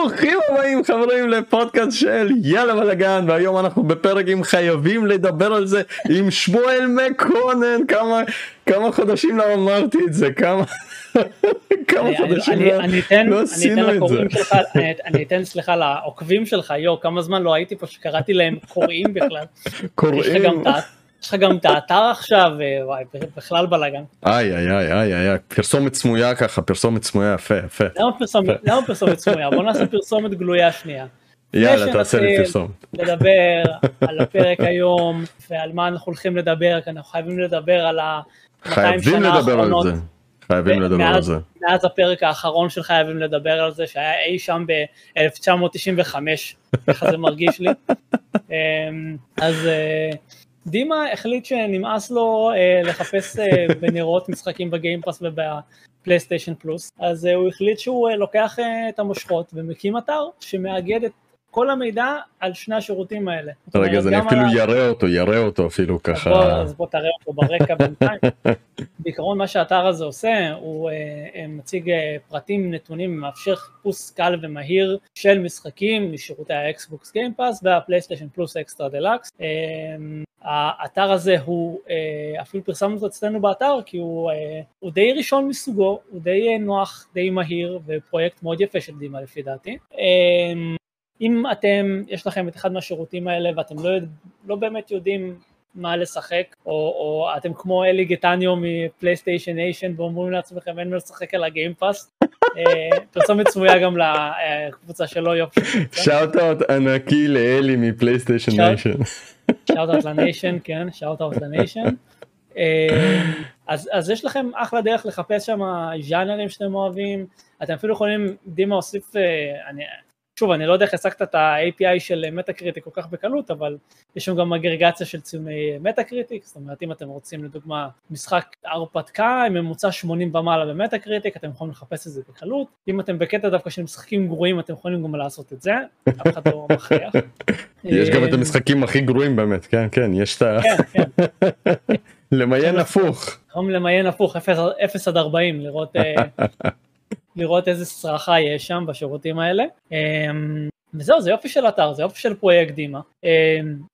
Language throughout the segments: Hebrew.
ברוכים הבאים חברים לפודקאסט של יאללה בלאגן והיום אנחנו בפרק עם חייבים לדבר על זה עם שמואל מקונן כמה כמה חודשים לא אמרתי את זה כמה כמה חודשים לא, לא עשינו את זה. אני אתן סליחה לעוקבים שלך יו כמה זמן לא הייתי פה שקראתי להם קוראים בכלל. קוראים. יש לך גם את האתר עכשיו, וואי, בכלל בלאגן. איי איי איי איי איי, פרסומת סמויה ככה, פרסומת סמויה, יפה יפה. למה פרסומת סמויה? בוא נעשה פרסומת גלויה שנייה. יאללה, תעשה לי פרסומת. לדבר על הפרק היום, ועל מה אנחנו הולכים לדבר, כי אנחנו חייבים לדבר על ה-200 שנה האחרונות. חייבים לדבר על זה. מאז הפרק האחרון של חייבים לדבר על זה, שהיה אי שם ב-1995, ככה זה מרגיש לי. אמ, אז אה, דימה החליט שנמאס לו אה, לחפש אה, בנרות משחקים בגיימפאס ובפלייסטיישן פלוס, אז אה, הוא החליט שהוא אה, לוקח אה, את המושכות ומקים אתר שמאגד את כל המידע על שני השירותים האלה. רגע, אז אני אפילו יראה אותו, יראה אותו אפילו ככה. בוא, אז בוא תראה אותו ברקע בינתיים. בעיקרון מה שהאתר הזה עושה, הוא אה, מציג אה, פרטים, נתונים, מאפשר חיפוש קל ומהיר של משחקים משירותי האקסבוקס גיימפאס והפלייסטיישן פלוס אקסטרה דלקס. האתר הזה הוא, אה, אפילו פרסמנו אותו אצלנו באתר, כי הוא, אה, הוא די ראשון מסוגו, הוא די נוח, די מהיר, ופרויקט מאוד יפה של דימה לפי דעתי. אם אתם, יש לכם את אחד מהשירותים האלה ואתם לא, לא באמת יודעים מה לשחק, או, או אתם כמו אלי גטניו מפלייסטיישן ניישן ואומרים לעצמכם אין מה לשחק על הגיימפאס, אה, פרסומת סמויה גם לקבוצה שלו יופי. shout out ענקי לאלי מפלייסטיישן ניישן. shout out לניישן, כן, shout out לניישן. אז, אז יש לכם אחלה דרך לחפש שם ז'אנרים שאתם אוהבים, אתם אפילו יכולים, דימה הוסיף, אה, אני, שוב, אני לא יודע איך השגת את ה-API של מטה קריטיק כל כך בקלות, אבל יש שם גם אגרגציה של ציוני מטה קריטיק, זאת אומרת אם אתם רוצים לדוגמה משחק הרפתקה עם ממוצע 80 ומעלה במטה קריטיק, אתם יכולים לחפש את זה בקלות, אם אתם בקטע דווקא של משחקים גרועים אתם יכולים גם לעשות את זה, אף אחד לא מכריח. יש גם את המשחקים הכי גרועים באמת, כן, כן, יש את ה... כן, כן. למיין הפוך. למיין הפוך, 0 עד 40, לראות אה, לראות איזה סרחה יש שם בשירותים האלה. אמ, וזהו, זה יופי של אתר, זה יופי של פרויקט דימה. אמ,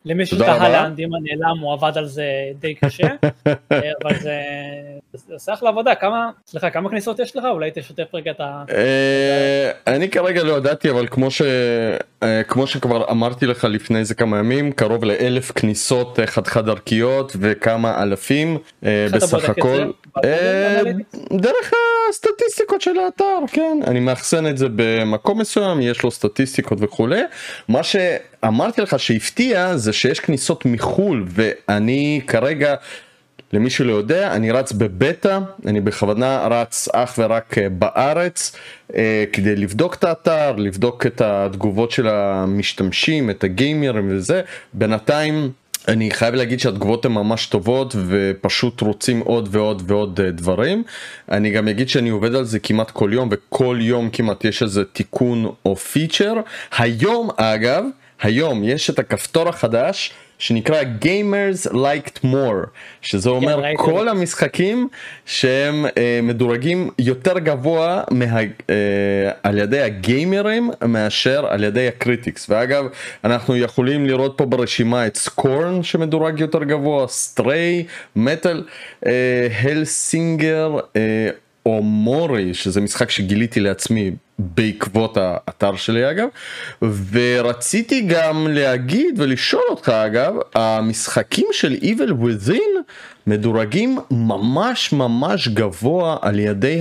למי שתהה לאן דימה נעלם, הוא עבד על זה די קשה, אה, אבל זה, עושה אחלה עבודה. כמה, סליחה, כמה כניסות יש לך? אולי תשתף רגע את ה... אה, אני כרגע לא ידעתי, אבל כמו, ש... אה, כמו שכבר אמרתי לך לפני איזה כמה ימים, קרוב לאלף כניסות חד חד ערכיות וכמה אלפים בסך הכל. דרך הסטטיסטיקות של האתר, כן. אני מאחסן את זה במקום מסוים, יש לו סטטיסטיקות וכולי. מה שאמרתי לך שהפתיע זה שיש כניסות מחו"ל ואני כרגע למי שלא יודע אני רץ בבטא אני בכוונה רץ אך ורק אה, בארץ אה, כדי לבדוק את האתר לבדוק את התגובות של המשתמשים את הגיימרים וזה בינתיים אני חייב להגיד שהתגובות הן ממש טובות ופשוט רוצים עוד ועוד ועוד אה, דברים. אני גם אגיד שאני עובד על זה כמעט כל יום וכל יום כמעט יש איזה תיקון או פיצ'ר. היום אגב, היום יש את הכפתור החדש שנקרא Gamers Liked More, שזה אומר כן, כל המשחקים שהם אה, מדורגים יותר גבוה מה, אה, על ידי הגיימרים מאשר על ידי ה critics. ואגב, אנחנו יכולים לראות פה ברשימה את סקורן שמדורג יותר גבוה, סטריי, מטאל, הלסינגר, או מורי, שזה משחק שגיליתי לעצמי בעקבות האתר שלי אגב, ורציתי גם להגיד ולשאול אותך אגב, המשחקים של Evil Within מדורגים ממש ממש גבוה על ידי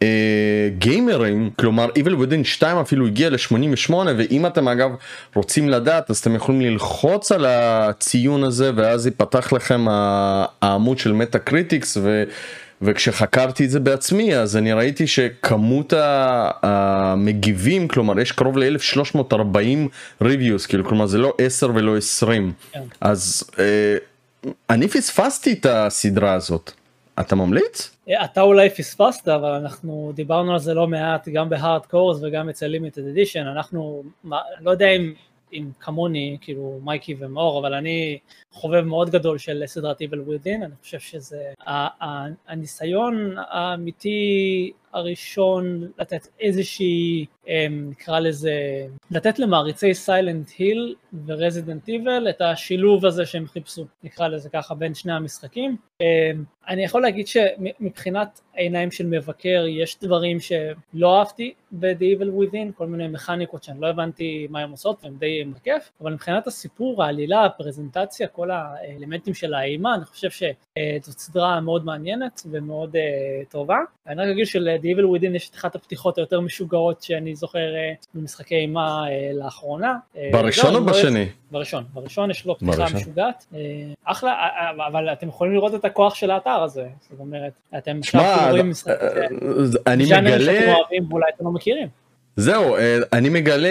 הגיימרים, כלומר Evil Within 2 אפילו הגיע ל-88 ואם אתם אגב רוצים לדעת אז אתם יכולים ללחוץ על הציון הזה ואז ייפתח לכם העמוד של מטה קריטיקס ו... וכשחקרתי את זה בעצמי אז אני ראיתי שכמות המגיבים כלומר יש קרוב ל-1340 reviews כאילו כלומר זה לא 10 ולא 20 כן. אז אה, אני פספסתי את הסדרה הזאת אתה ממליץ? אתה אולי פספסת אבל אנחנו דיברנו על זה לא מעט גם בהארד קורס וגם אצל לימיטד אדישן אנחנו לא יודע אם עם כמוני, כאילו מייקי ומאור, אבל אני חובב מאוד גדול של סדרת Evil Within, אני חושב שזה הניסיון האמיתי הראשון לתת איזושהי, אמ, נקרא לזה, לתת למעריצי סיילנט היל ורזידנט איבל את השילוב הזה שהם חיפשו, נקרא לזה ככה, בין שני המשחקים. אמ, אני יכול להגיד שמבחינת העיניים של מבקר יש דברים שלא אהבתי ב-The Evil Within, כל מיני מכניקות שאני לא הבנתי מה הן עושות והם די מכיף, אבל מבחינת הסיפור, העלילה, הפרזנטציה, כל האלמנטים של האימה, אני חושב שזאת סדרה מאוד מעניינת ומאוד uh, טובה. אני רק אגיד של-The Evil Within יש את אחת הפתיחות היותר משוגעות שאני זוכר uh, במשחקי אימה uh, לאחרונה. בראשון או לא בשני? בראשון, בראשון יש לו פתיחה משוגעת. אחלה, אבל אתם יכולים לראות את הכוח של האתר הזה, זאת אומרת, אתם עכשיו רואים משחק, אני מגלה, שאתם אוהבים ואולי אתם לא מכירים. זהו אה, אני מגלה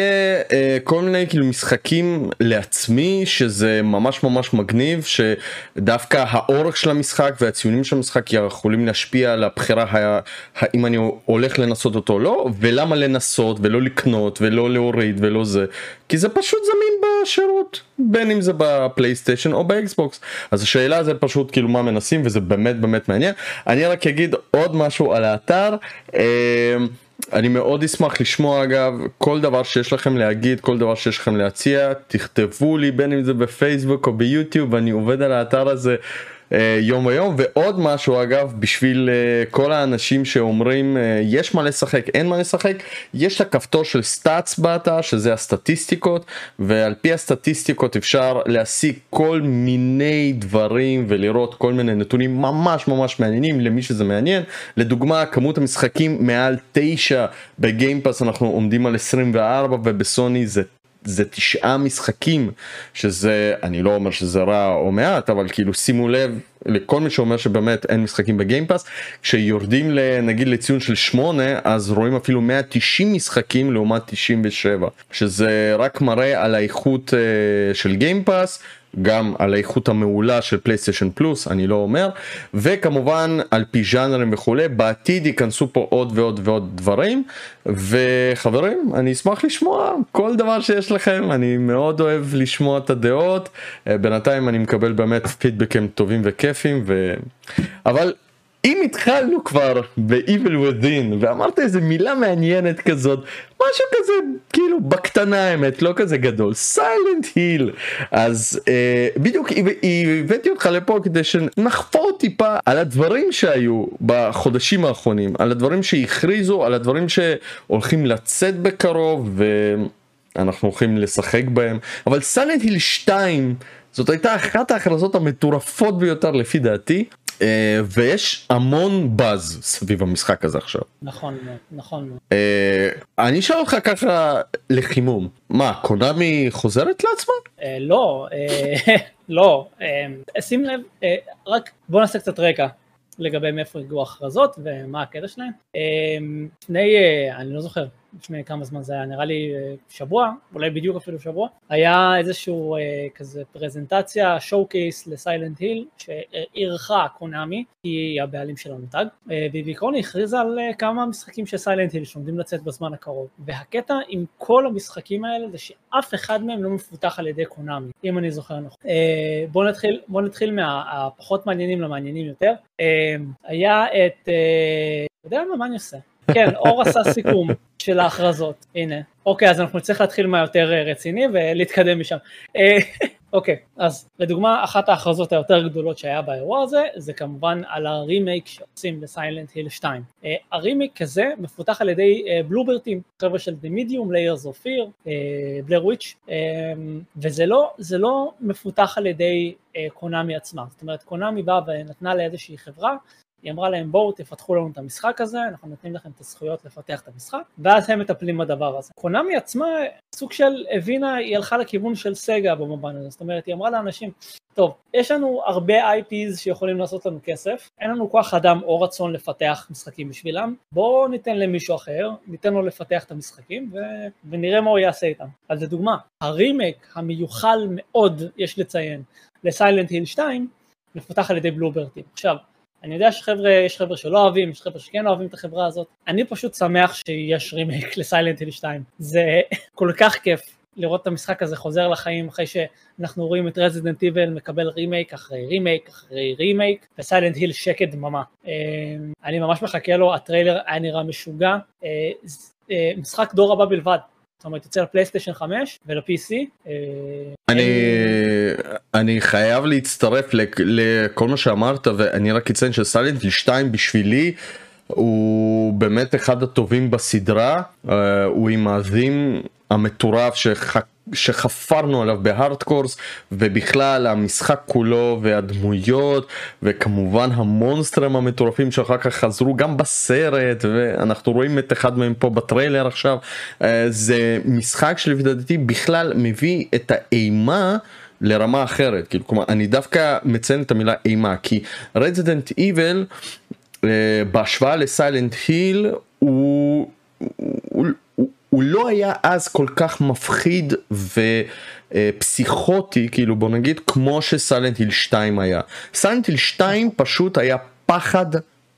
אה, כל מיני כאילו משחקים לעצמי שזה ממש ממש מגניב שדווקא האורך של המשחק והציונים של המשחק יכולים להשפיע על הבחירה האם אני הולך לנסות אותו או לא ולמה לנסות ולא לקנות ולא להוריד ולא זה כי זה פשוט זמין בשירות בין אם זה בפלייסטיישן או באקסבוקס אז השאלה זה פשוט כאילו מה מנסים וזה באמת באמת מעניין אני רק אגיד עוד משהו על האתר. אני מאוד אשמח לשמוע אגב כל דבר שיש לכם להגיד כל דבר שיש לכם להציע תכתבו לי בין אם זה בפייסבוק או ביוטיוב אני עובד על האתר הזה יום היום ועוד משהו אגב בשביל אה, כל האנשים שאומרים אה, יש מה לשחק אין מה לשחק יש את הכפתור של סטאצ באתר שזה הסטטיסטיקות ועל פי הסטטיסטיקות אפשר להשיג כל מיני דברים ולראות כל מיני נתונים ממש ממש מעניינים למי שזה מעניין. לדוגמה כמות המשחקים מעל 9 בגיימפאס אנחנו עומדים על 24 ובסוני זה זה תשעה משחקים שזה אני לא אומר שזה רע או מעט אבל כאילו שימו לב לכל מי שאומר שבאמת אין משחקים בגיימפאס כשיורדים נגיד לציון של 8 אז רואים אפילו 190 משחקים לעומת 97 שזה רק מראה על האיכות אה, של גיימפאס גם על האיכות המעולה של פלייסטיישן פלוס אני לא אומר וכמובן על פי ז'אנרים וכולי בעתיד ייכנסו פה עוד ועוד ועוד דברים. וחברים אני אשמח לשמוע כל דבר שיש לכם אני מאוד אוהב לשמוע את הדעות. אה, בינתיים אני מקבל באמת פידבקים טובים וכיפים ו... אבל אם התחלנו כבר ב-Evil Within ואמרת איזה מילה מעניינת כזאת משהו כזה כאילו בקטנה האמת לא כזה גדול סיילנט היל אז אה, בדיוק הבאתי אותך לפה כדי שנחפור טיפה על הדברים שהיו בחודשים האחרונים על הדברים שהכריזו על הדברים שהולכים לצאת בקרוב ואנחנו הולכים לשחק בהם. אבל סיילנט היל 2 זאת הייתה אחת ההכרזות המטורפות ביותר לפי דעתי ויש המון באז סביב המשחק הזה עכשיו. נכון נכון. אה, אני אשאל אותך ככה לחימום מה קונאמי חוזרת לעצמה? אה, לא לא שים לב רק בוא נעשה קצת רקע לגבי מאיפה הגיעו ההכרזות ומה הקטע שלהם. לפני אני לא זוכר לפני כמה זמן זה היה, נראה לי אה, שבוע, אולי בדיוק אפילו שבוע, היה איזשהו אה, כזה פרזנטציה, שואו קייס לסיילנט היל, שאירחה קונאמי, היא הבעלים של המותג, אה, והיא בעיקרון הכריזה על אה, כמה משחקים של סיילנט היל שעומדים לצאת בזמן הקרוב, והקטע עם כל המשחקים האלה זה שאף אחד מהם לא מפותח על ידי קונאמי, אם אני זוכר נכון. אה, בואו נתחיל, בוא נתחיל מהפחות מעניינים למעניינים יותר, אה, היה את, אה, אתה יודע מה, מה אני עושה? כן, אור עשה סיכום של ההכרזות, הנה. אוקיי, אז אנחנו נצטרך להתחיל מהיותר אה, רציני ולהתקדם משם. אה, אוקיי, אז לדוגמה, אחת ההכרזות היותר גדולות שהיה באירוע הזה, זה כמובן על הרימייק שעושים לסיילנט היל 2. הרימייק הזה מפותח על ידי בלוברטים, אה, חבר'ה של The Medium, Layers of Fear, בלר וויץ', וזה לא, לא מפותח על ידי קונאמי עצמה, זאת אומרת קונאמי באה ונתנה לאיזושהי חברה היא אמרה להם בואו תפתחו לנו את המשחק הזה, אנחנו נותנים לכם את הזכויות לפתח את המשחק, ואז הם מטפלים בדבר הזה. קונאמי עצמה סוג של הבינה, היא הלכה לכיוון של סגה במובן הזה, זאת אומרת היא אמרה לאנשים, טוב, יש לנו הרבה IPs שיכולים לעשות לנו כסף, אין לנו כוח אדם או רצון לפתח משחקים בשבילם, בואו ניתן למישהו אחר, ניתן לו לפתח את המשחקים ו... ונראה מה הוא יעשה איתם. אז לדוגמה, הרימייק המיוחל מאוד, יש לציין, לסיילנט היל 2, מפותח על ידי בלובר טים. עכשיו, אני יודע שחבר'ה, יש חבר'ה שלא אוהבים, יש חבר'ה שכן אוהבים את החברה הזאת, אני פשוט שמח שיש רימייק לסיילנט היל 2, זה כל כך כיף לראות את המשחק הזה חוזר לחיים אחרי שאנחנו רואים את רזידנט איבל מקבל רימייק אחרי רימייק אחרי רימייק וסיילנט היל שקט דממה. אה, אני ממש מחכה לו, הטריילר היה נראה משוגע, אה, משחק דור הבא בלבד, זאת אומרת יוצא לפלייסטיישן 5 ול-PC. אני, אני חייב להצטרף לכל מה שאמרת ואני רק אציין שסיילנט 2 בשבילי הוא באמת אחד הטובים בסדרה, אה, הוא עם האזים המטורף שח... שחפרנו עליו בהארדקורס ובכלל המשחק כולו והדמויות וכמובן המונסטרים המטורפים שאחר כך חזרו גם בסרט ואנחנו רואים את אחד מהם פה בטריילר עכשיו. אה, זה משחק שלפי דעתי בכלל מביא את האימה לרמה אחרת. כאילו כלומר אני דווקא מציין את המילה אימה כי רזידנט איבל אה, בהשוואה לסיילנט היל הוא, הוא, לא היה אז כל כך מפחיד ופסיכוטי כאילו בוא נגיד כמו שסיילנט היל 2 היה. סיילנט היל 2 פשוט היה פחד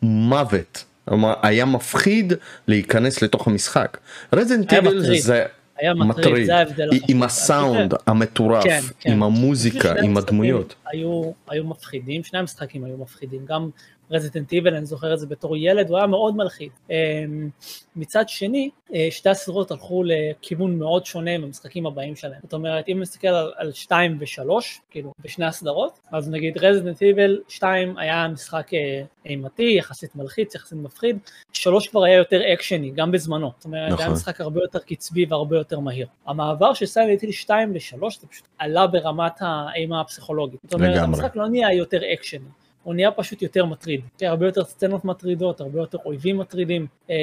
מוות. כלומר היה מפחיד להיכנס לתוך המשחק. סיילנט היל זה היה מטריד, מטריד. זה ההבדל. עם הסאונד המטורף, כן, כן. עם המוזיקה, עם הדמויות. היו, היו מפחידים, שני המשחקים היו מפחידים, גם רזידנט איבל, אני זוכר את זה בתור ילד, הוא היה מאוד מלחיץ. אמ, מצד שני, אה, שתי הסדרות הלכו לכיוון מאוד שונה במשחקים הבאים שלהם. זאת אומרת, אם נסתכל על, על 2 ו-3, כאילו, בשני הסדרות, אז נגיד רזידנט איבל 2 היה משחק אה, אימתי, יחסית מלחיץ, יחסית מפחיד, 3 כבר היה יותר אקשני, גם בזמנו. זאת אומרת, נכון. היה משחק הרבה יותר קצבי והרבה יותר מהיר. המעבר של סיילנט היל 2 ל-3 זה פשוט עלה ברמת האימה הפסיכולוגית. זאת אומרת, לגמרי. המשחק לא נהיה יותר אקשני. הוא נהיה פשוט יותר מטריד, כן, הרבה יותר סצנות מטרידות, הרבה יותר אויבים מטרידים, אמ,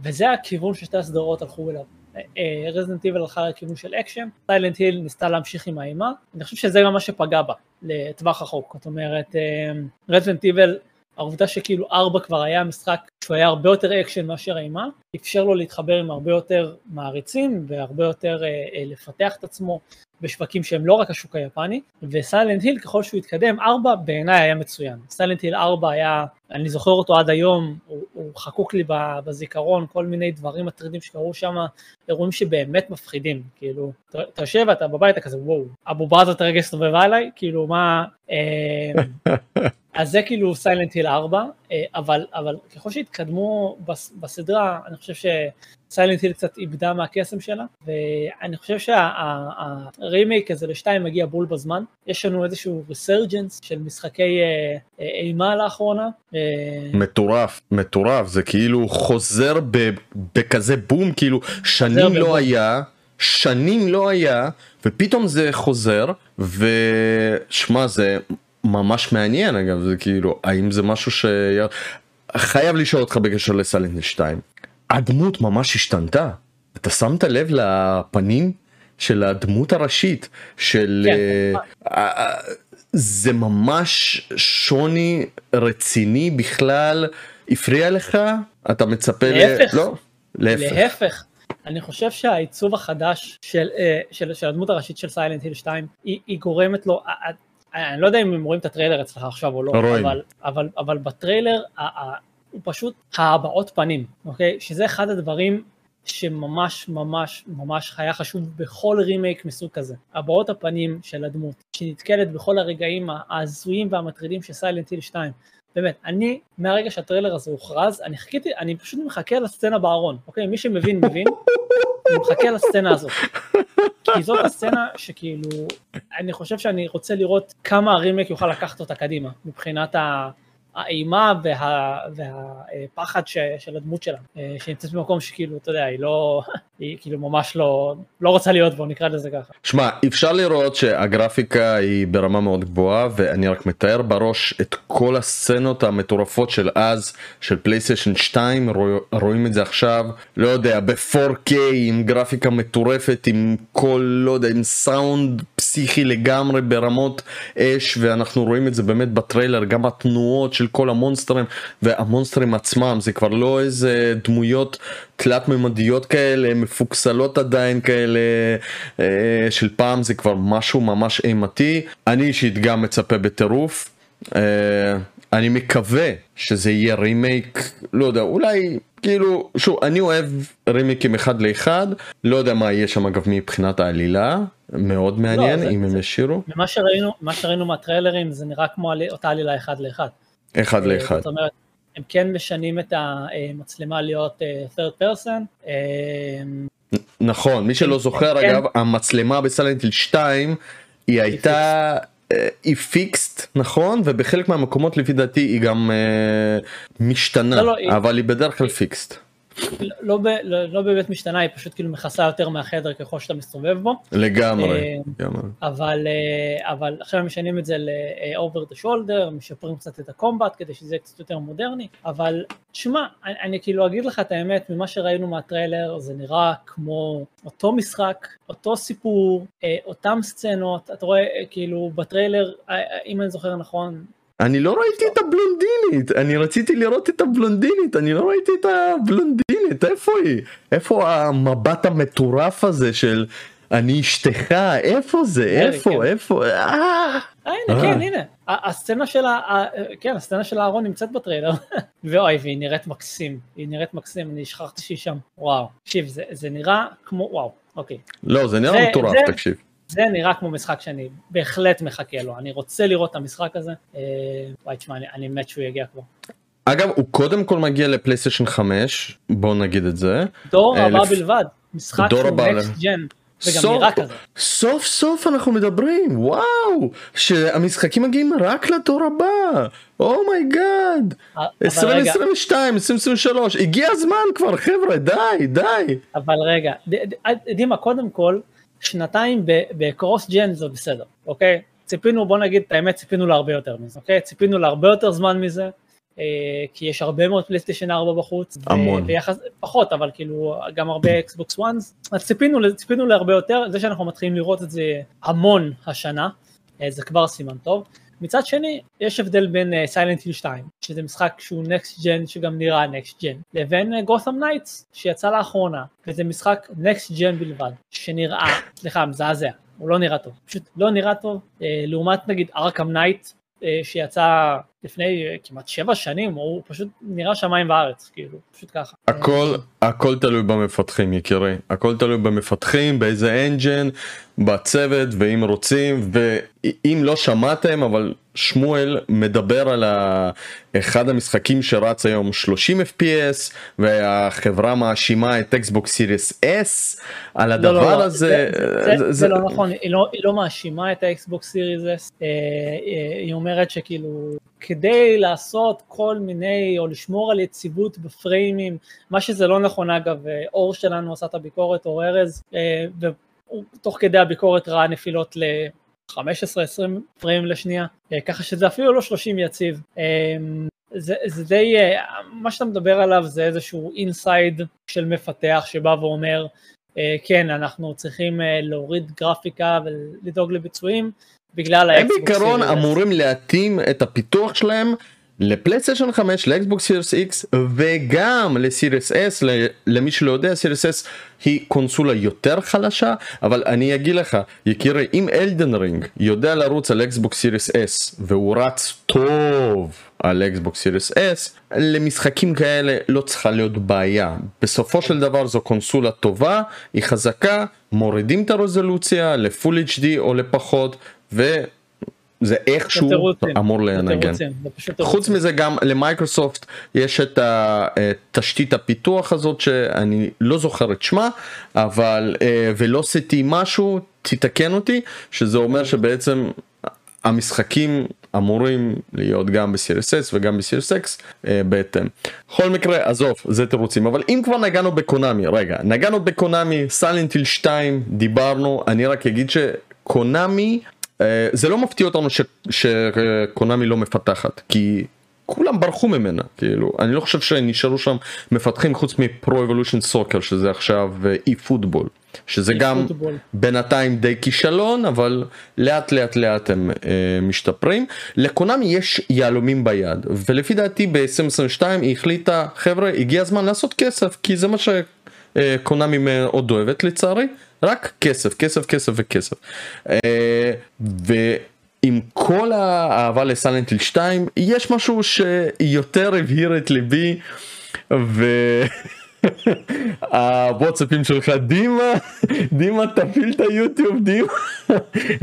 וזה הכיוון ששתי הסדרות הלכו אליו. רזדנט איבל הלכה לכיוון של אקשן, סיילנט היל ניסתה להמשיך עם האימה, אני חושב שזה גם מה שפגע בה לטווח הרחוק, זאת אומרת רזדנט אמ, איבל, העובדה שכאילו ארבע כבר היה משחק שהוא היה הרבה יותר אקשן מאשר אימה, אפשר לו להתחבר עם הרבה יותר מעריצים והרבה יותר אה, אה, לפתח את עצמו בשווקים שהם לא רק השוק היפני, וסיילנט היל ככל שהוא התקדם, 4 בעיניי היה מצוין. סיילנט היל 4 היה, אני זוכר אותו עד היום, הוא, הוא חקוק לי בזיכרון, כל מיני דברים מטרידים שקרו שם, אירועים שבאמת מפחידים, כאילו, אתה יושב, אתה בבית, אתה כזה וואו, הבובה הזאת רגע הסתובבה עליי, כאילו מה, אה, אז זה כאילו סיילנט היל 4, אבל, אבל ככל שהתקדמו בסדרה, אני חושב שסיילנט היל קצת איבדה מהקסם שלה, ואני חושב שהרימייק הזה לשתיים מגיע בול בזמן, יש לנו איזשהו ריסרג'נס של משחקי אה, אה, אימה לאחרונה. אה, מטורף, מטורף, זה כאילו חוזר בכזה בום, כאילו שנים לא היה. שנים לא היה ופתאום זה חוזר ושמע זה ממש מעניין אגב זה כאילו האם זה משהו ש... חייב לשאול אותך בקשר לסלנט 2 הדמות ממש השתנתה אתה שמת לב לפנים של הדמות הראשית של כן. uh, זה ממש שוני רציני בכלל הפריע לך אתה מצפה להפך ל... לא להפך. להפך. אני חושב שהעיצוב החדש של, של, של הדמות הראשית של סיילנט היל 2 היא, היא גורמת לו אני לא יודע אם הם רואים את הטריילר אצלך עכשיו או לא, לא אבל, אבל, אבל בטריילר הוא פשוט הבעות פנים, אוקיי? שזה אחד הדברים שממש ממש ממש היה חשוב בכל רימייק מסוג כזה. הבעות הפנים של הדמות, שנתקלת בכל הרגעים ההזויים והמטרידים של סיילנט היל 2. באמת, אני, מהרגע שהטריילר הזה הוכרז, אני חיכיתי, אני פשוט מחכה לסצנה בארון, אוקיי? מי שמבין, מבין. אני מחכה לסצנה הזאת. כי זאת הסצנה שכאילו, אני חושב שאני רוצה לראות כמה הרימק יוכל לקחת אותה קדימה, מבחינת ה... האימה וה, והפחד ש, של הדמות שלה, אה, שנמצאת במקום שכאילו, אתה יודע, היא לא, היא כאילו ממש לא, לא רוצה להיות בו, נקרא לזה ככה. שמע, אפשר לראות שהגרפיקה היא ברמה מאוד גבוהה, ואני רק מתאר בראש את כל הסצנות המטורפות של אז, של פלייסטיישן 2, רוא, רואים את זה עכשיו, לא יודע, ב-4K עם גרפיקה מטורפת, עם כל, לא יודע, עם סאונד פסיכי לגמרי ברמות אש, ואנחנו רואים את זה באמת בטריילר, גם התנועות של כל המונסטרים והמונסטרים עצמם זה כבר לא איזה דמויות תלת ממדיות כאלה מפוקסלות עדיין כאלה אה, של פעם זה כבר משהו ממש אימתי אני אישית גם מצפה בטירוף. אה, אני מקווה שזה יהיה רימייק לא יודע אולי כאילו שוב אני אוהב רימיקים אחד לאחד לא יודע מה יהיה שם אגב מבחינת העלילה מאוד מעניין לא, אם זה, הם ישירו. ממה שראינו מה שראינו מהטריילרים זה נראה כמו אותה עלילה אחד לאחד. אחד אה, לאחד. זאת אומרת הם כן משנים את המצלמה להיות אה, third person. נכון מי שלא זוכר כן. אגב הממצלמה בסלנטיל 2 היא הייתה היא פיקסט נכון ובחלק מהמקומות לפי דעתי היא גם uh, משתנה לא, לא, אבל היא בדרך כלל פיקסט. לא, לא, לא באמת משתנה, היא פשוט כאילו מכסה יותר מהחדר ככל שאתה מסתובב בו. לגמרי, אה, לגמרי. אבל, אה, אבל עכשיו משנים את זה ל-over the shoulder, משפרים קצת את הקומבט כדי שזה יהיה קצת יותר מודרני, אבל תשמע, אני, אני כאילו אגיד לך את האמת, ממה שראינו מהטריילר זה נראה כמו אותו משחק, אותו סיפור, אה, אותם סצנות, אתה רואה כאילו בטריילר, אם אני זוכר נכון, אני לא ראיתי את הבלונדינית, אני רציתי לראות את הבלונדינית, אני לא ראיתי את הבלונדינית, איפה היא? איפה המבט המטורף הזה של אני אשתך, איפה זה, איפה, כן. איפה, אה, הנה, כן, הנה, הסצנה של. כן, הסצנה של הארון נמצאת בטריילר, ואוי, והיא נראית מקסים, היא נראית מקסים, אני שכחתי שהיא שם, וואו, תקשיב, זה נראה כמו, וואו, אוקיי. לא, זה נראה מטורף, תקשיב. זה נראה כמו משחק שאני בהחלט מחכה לו, אני רוצה לראות את המשחק הזה, אה, וואי תשמע, אני, מת שהוא יגיע כבר. אגב, הוא קודם כל מגיע לפלייסטיישן 5, בוא נגיד את זה. דור הבא לפ... בלבד, משחק שהוא next gen. סוף. סוף סוף אנחנו מדברים, וואו, שהמשחקים מגיעים רק לדור הבא, oh my god, 2022, 2023, הגיע הזמן כבר חבר'ה, די, די. אבל רגע, דימה, קודם כל, שנתיים ב cross gen זה בסדר, אוקיי? ציפינו, בוא נגיד את האמת, ציפינו להרבה יותר מזה, אוקיי? ציפינו להרבה יותר זמן מזה, אה, כי יש הרבה מאוד פלייסטיישן 4 בחוץ. המון. ביחס, פחות, אבל כאילו גם הרבה אקסבוקס וואנס. אז ציפינו, ציפינו להרבה יותר, זה שאנחנו מתחילים לראות את זה המון השנה, אה, זה כבר סימן טוב. מצד שני, יש הבדל בין סיילנט היל 2, שזה משחק שהוא next gen שגם נראה next gen, לבין Gotham uh, Knights שיצא לאחרונה, וזה משחק next gen בלבד, שנראה, סליחה, מזעזע, הוא לא נראה טוב, פשוט לא נראה טוב, uh, לעומת נגיד Arkham Knight, שיצא לפני uh, כמעט שבע שנים, הוא פשוט נראה שמיים וארץ, כאילו, פשוט ככה. הכל, הכל תלוי במפתחים יקירי, הכל תלוי במפתחים, באיזה engine, בצוות, ואם רוצים, ואם לא שמעתם, אבל שמואל מדבר על אחד המשחקים שרץ היום 30 fps והחברה מאשימה את Xbox Series S על הדבר לא, לא, לא. הזה. זה, זה, זה, זה לא נכון, היא לא, היא לא מאשימה את ה Xbox Series S, אה, אה, היא אומרת שכאילו כדי לעשות כל מיני או לשמור על יציבות בפריימים, מה שזה לא נכון אגב, אה, אור שלנו עשה את הביקורת, אור ארז, ותוך כדי הביקורת ראה נפילות ל... 15-20 פריים לשנייה, אה, ככה שזה אפילו לא 30 יציב. אה, זה, זה די, אה, מה שאתה מדבר עליו זה איזשהו inside של מפתח שבא ואומר, כן, אנחנו צריכים להוריד גרפיקה ולדאוג לביצועים בגלל האקסבוקס. הם בעיקרון אמורים להתאים את הפיתוח שלהם לפלייסטיישן 5 ל Xbox Series X וגם ל Series S למי שלא יודע Series S היא קונסולה יותר חלשה אבל אני אגיד לך יקירי אם Elden Ring יודע לרוץ על Xbox Series S והוא רץ טוב על Xbox Series S למשחקים כאלה לא צריכה להיות בעיה. בסופו של דבר זו קונסולה טובה היא חזקה מורידים את הרזולוציה ל full HD או לפחות ו... זה איכשהו אמור לנגן. חוץ מזה גם למייקרוסופט יש את תשתית הפיתוח הזאת שאני לא זוכר את שמה אבל אה, Velocity משהו תתקן אותי שזה אומר שבעצם המשחקים אמורים להיות גם בסיריס S וגם בסיריס X אה, בהתאם. בכל מקרה עזוב זה תירוצים אבל אם כבר נגענו בקונאמי רגע נגענו בקונאמי סלנטיל 2 דיברנו אני רק אגיד שקונאמי אה, זה לא מפתיע אותנו שקונאמי לא מפתחת כי כולם ברחו ממנה כאילו. אני לא חושב שנשארו שם מפתחים חוץ מפרו אבולושן סוקר שזה עכשיו אי פוטבול שזה גם בינתיים די כישלון אבל לאט לאט לאט הם אה, משתפרים. לקונאמי יש יהלומים ביד ולפי דעתי ב-2022 היא החליטה חבר'ה הגיע הזמן לעשות כסף כי זה מה שקונאמי מאוד אוהבת לצערי רק כסף, כסף, כסף וכסף. אה, ועם כל האהבה לסלנטיל 2, יש משהו שיותר הבהיר את ליבי. ו... הוואטסאפים שלך דימה דימה תפעיל את היוטיוב דימה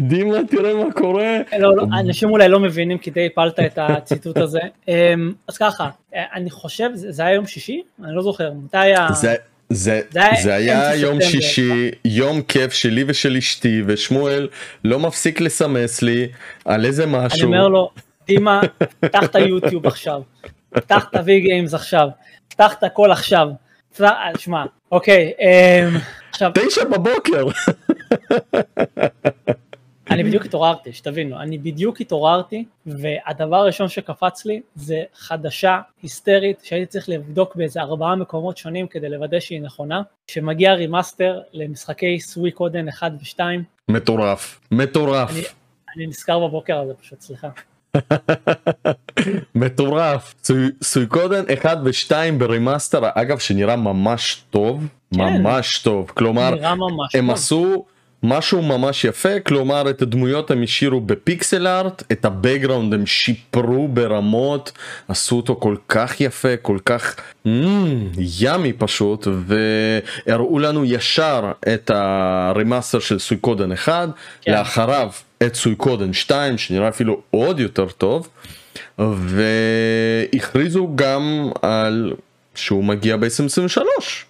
דימה תראה מה קורה. לא, לא, אנשים אולי לא מבינים כי די הפלת את הציטוט הזה אמ, אז ככה אני חושב זה היה יום שישי אני לא זוכר מתי היה. זה, זה, זה היה יום שישי, יום כיף שלי ושל אשתי, ושמואל לא מפסיק לסמס לי על איזה משהו. אני אומר לו, דימה, פתח את היוטיוב עכשיו, פתח את ה VGames עכשיו, פתח את הכל עכשיו. שמע, אוקיי, אמ, עכשיו... תשע בבוקר. אני בדיוק התעוררתי, שתבינו, אני בדיוק התעוררתי, והדבר הראשון שקפץ לי זה חדשה היסטרית שהייתי צריך לבדוק באיזה ארבעה מקומות שונים כדי לוודא שהיא נכונה, שמגיע remaster למשחקי סויקודן 1 ו-2. מטורף, מטורף. אני, אני נזכר בבוקר הזה פשוט, סליחה. מטורף סויקודן 1 ו2 ב remaster אגב שנראה ממש טוב כן. ממש טוב כלומר הם. עשו משהו ממש יפה כלומר את הדמויות הם השאירו ב pixel art את ה background הם שיפרו ברמות עשו אותו כל כך יפה כל כך mm, ימי פשוט והראו לנו ישר את ה remaster של סויקודן 1 כן. לאחריו את סויקודן 2 שנראה אפילו עוד יותר טוב והכריזו גם על שהוא מגיע ב-2023.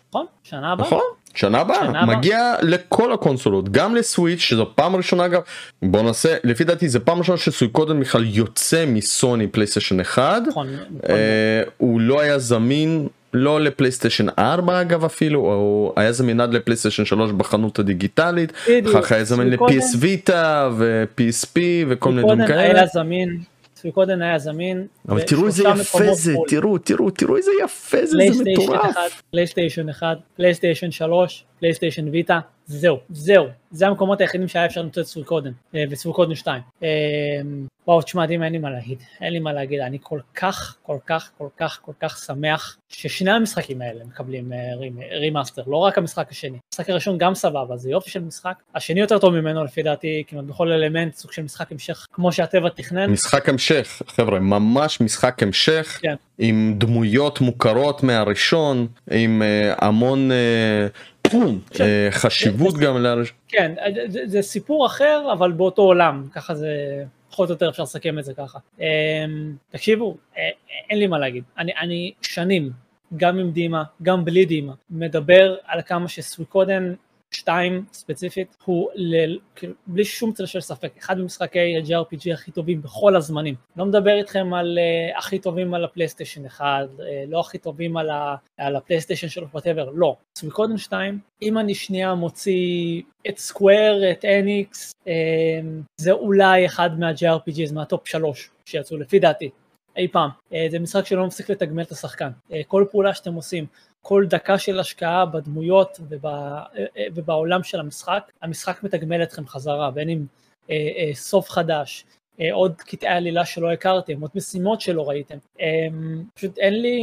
נכון, שנה הבאה. נכון. שנה הבאה. מגיע לכל הקונסולות גם לסוויץ' שזו פעם ראשונה אגב בוא נעשה לפי דעתי זה פעם ראשונה שסויקודן בכלל יוצא מסוני פלייסטיישן 1 נכון, נכון. אה, הוא לא היה זמין לא לפלייסטיישן 4 אגב אפילו הוא היה זמין עד לפלייסטיישן 3 בחנות הדיגיטלית. אחר כך היה זמין ל PS Vita ו PSP וכל מיני דברים כאלה. היה זמין קודם היה זמין. אבל תראו איזה יפה זה, תראו, תראו, תראו איזה יפה זה, זה מטורף. פלייסטיישן 1, פלייסטיישן 3, פלייסטיישן ויטה, זהו, זהו, זה המקומות היחידים שהיה אפשר למצוא את סויקודן אה, וסויקודן 2. אה, וואו, תשמע, דימה, אין לי מה להגיד, אין לי מה להגיד, אני כל כך, כל כך, כל כך, כל כך שמח ששני המשחקים האלה מקבלים remaster, אה, לא רק המשחק השני. המשחק הראשון גם סבבה, זה יופי של משחק, השני יותר טוב ממנו לפי דעתי, כמעט בכל אלמנט, סוג של משחק המשך, כמו שהטבע תכנן. משחק המשך, חבר'ה, ממש משחק המשך, כן. עם דמויות מוכרות מהראשון, עם המון... אה, כן. אה, חשיבות גם לאנשים. כן, זה סיפור אחר אבל באותו עולם, ככה זה, פחות או יותר אפשר לסכם את זה ככה. אמ, תקשיבו, אה, אין לי מה להגיד, אני שנים, גם עם דימה, גם בלי דימה, מדבר על כמה שסויקודן 2 ספציפית הוא ל... כאילו, בלי שום צל של ספק אחד ממשחקי ה-JRPG הכי טובים בכל הזמנים לא מדבר איתכם על אה, הכי טובים על הפלייסטיישן 1 אה, אה, לא הכי טובים על, ה... על הפלייסטיישן של whatever לא סויקודן 2 אם אני שנייה מוציא את סקוואר את אניקס אה, זה אולי אחד מה-JRPGs מהטופ 3 שיצאו לפי דעתי אי פעם. Uh, זה משחק שלא מפסיק לתגמל את השחקן. Uh, כל פעולה שאתם עושים, כל דקה של השקעה בדמויות ובא, ובעולם של המשחק, המשחק מתגמל אתכם חזרה, בין אם אה, אה, סוף חדש, אה, עוד קטעי עלילה שלא הכרתם, עוד משימות שלא ראיתם. אה, פשוט אין לי,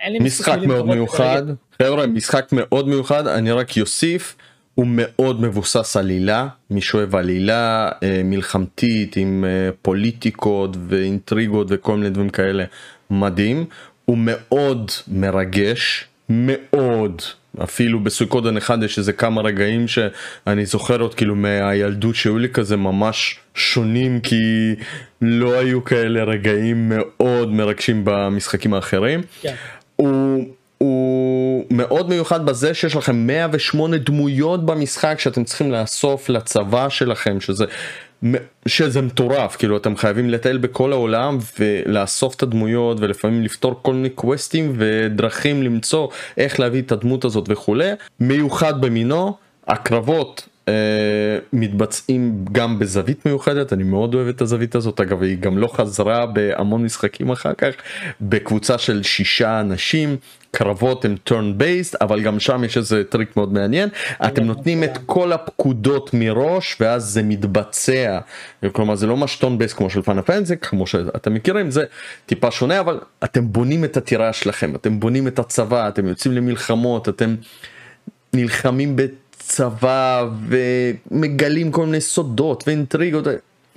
אין לי משחק מאוד מיוחד, חבר'ה, משחק מאוד מיוחד, אני רק יוסיף, הוא מאוד מבוסס עלילה, מי שאוהב עלילה אה, מלחמתית עם אה, פוליטיקות ואינטריגות וכל מיני דברים כאלה, מדהים. הוא מאוד מרגש, מאוד אפילו בסויקודן אחד יש איזה כמה רגעים שאני זוכר עוד כאילו מהילדות שהיו לי כזה ממש שונים כי לא היו כאלה רגעים מאוד מרגשים במשחקים האחרים. כן. הוא, הוא מאוד מיוחד בזה שיש לכם 108 דמויות במשחק שאתם צריכים לאסוף לצבא שלכם שזה שזה מטורף כאילו אתם חייבים לטייל בכל העולם ולאסוף את הדמויות ולפעמים לפתור כל מיני קווסטים ודרכים למצוא איך להביא את הדמות הזאת וכולי. מיוחד במינו הקרבות אה, מתבצעים גם בזווית מיוחדת אני מאוד אוהב את הזווית הזאת. אגב היא גם לא חזרה בהמון משחקים אחר כך בקבוצה של שישה אנשים קרבות הם turn based אבל גם שם יש איזה טריק מאוד מעניין. אתם נותנים את כל הפקודות מראש ואז זה מתבצע. כלומר זה לא ממש turn based כמו של פאנה פנזק כמו שאתם מכירים זה טיפה שונה אבל אתם בונים את הטירה שלכם אתם בונים את הצבא אתם יוצאים למלחמות אתם נלחמים בצבא ומגלים כל מיני סודות ואינטריגות.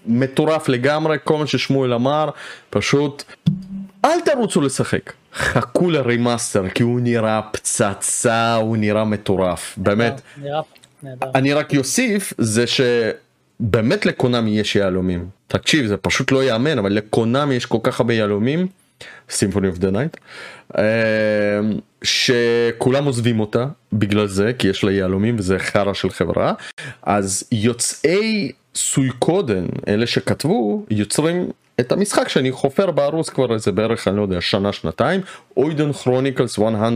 מטורף לגמרי כל מה ששמואל אמר פשוט אל תרוצו לשחק, חכו ל remaster כי הוא נראה פצצה, הוא נראה מטורף, באמת. נראה נהדר. אני רק יוסיף זה שבאמת לקונאמי יש יהלומים. תקשיב זה פשוט לא יאמן אבל לקונאמי יש כל כך הרבה יהלומים. Symphony of the Night. שכולם עוזבים אותה בגלל זה כי יש לה יהלומים וזה חרא של חברה אז יוצאי סויקודן אלה שכתבו יוצרים את המשחק שאני חופר בערוץ כבר איזה בערך אני לא יודע שנה שנתיים אוידן כרוניקלס 100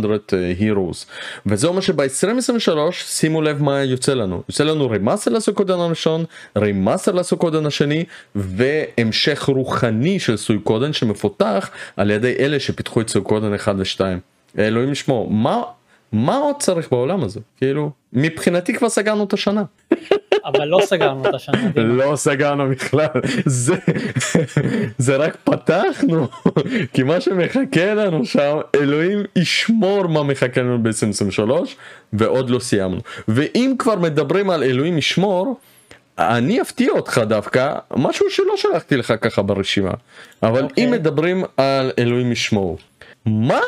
הירוס וזה אומר שב-2023 שימו לב מה יוצא לנו. יוצא לנו רמאסר לסויקודן הראשון רמאסר לסויקודן השני והמשך רוחני של סויקודן שמפותח על ידי אלה שפיתחו את סויקודן 1 ו2 אלוהים ישמור מה מה עוד צריך בעולם הזה? כאילו מבחינתי כבר סגרנו את השנה. אבל לא סגרנו את השנה. לא סגרנו בכלל זה זה רק פתחנו כי מה שמחכה לנו שם אלוהים ישמור מה מחכה לנו ב-2023 ועוד לא סיימנו ואם כבר מדברים על אלוהים ישמור. אני אפתיע אותך דווקא משהו שלא שלחתי לך ככה ברשימה אבל okay. אוקיי. אם מדברים על אלוהים ישמור מה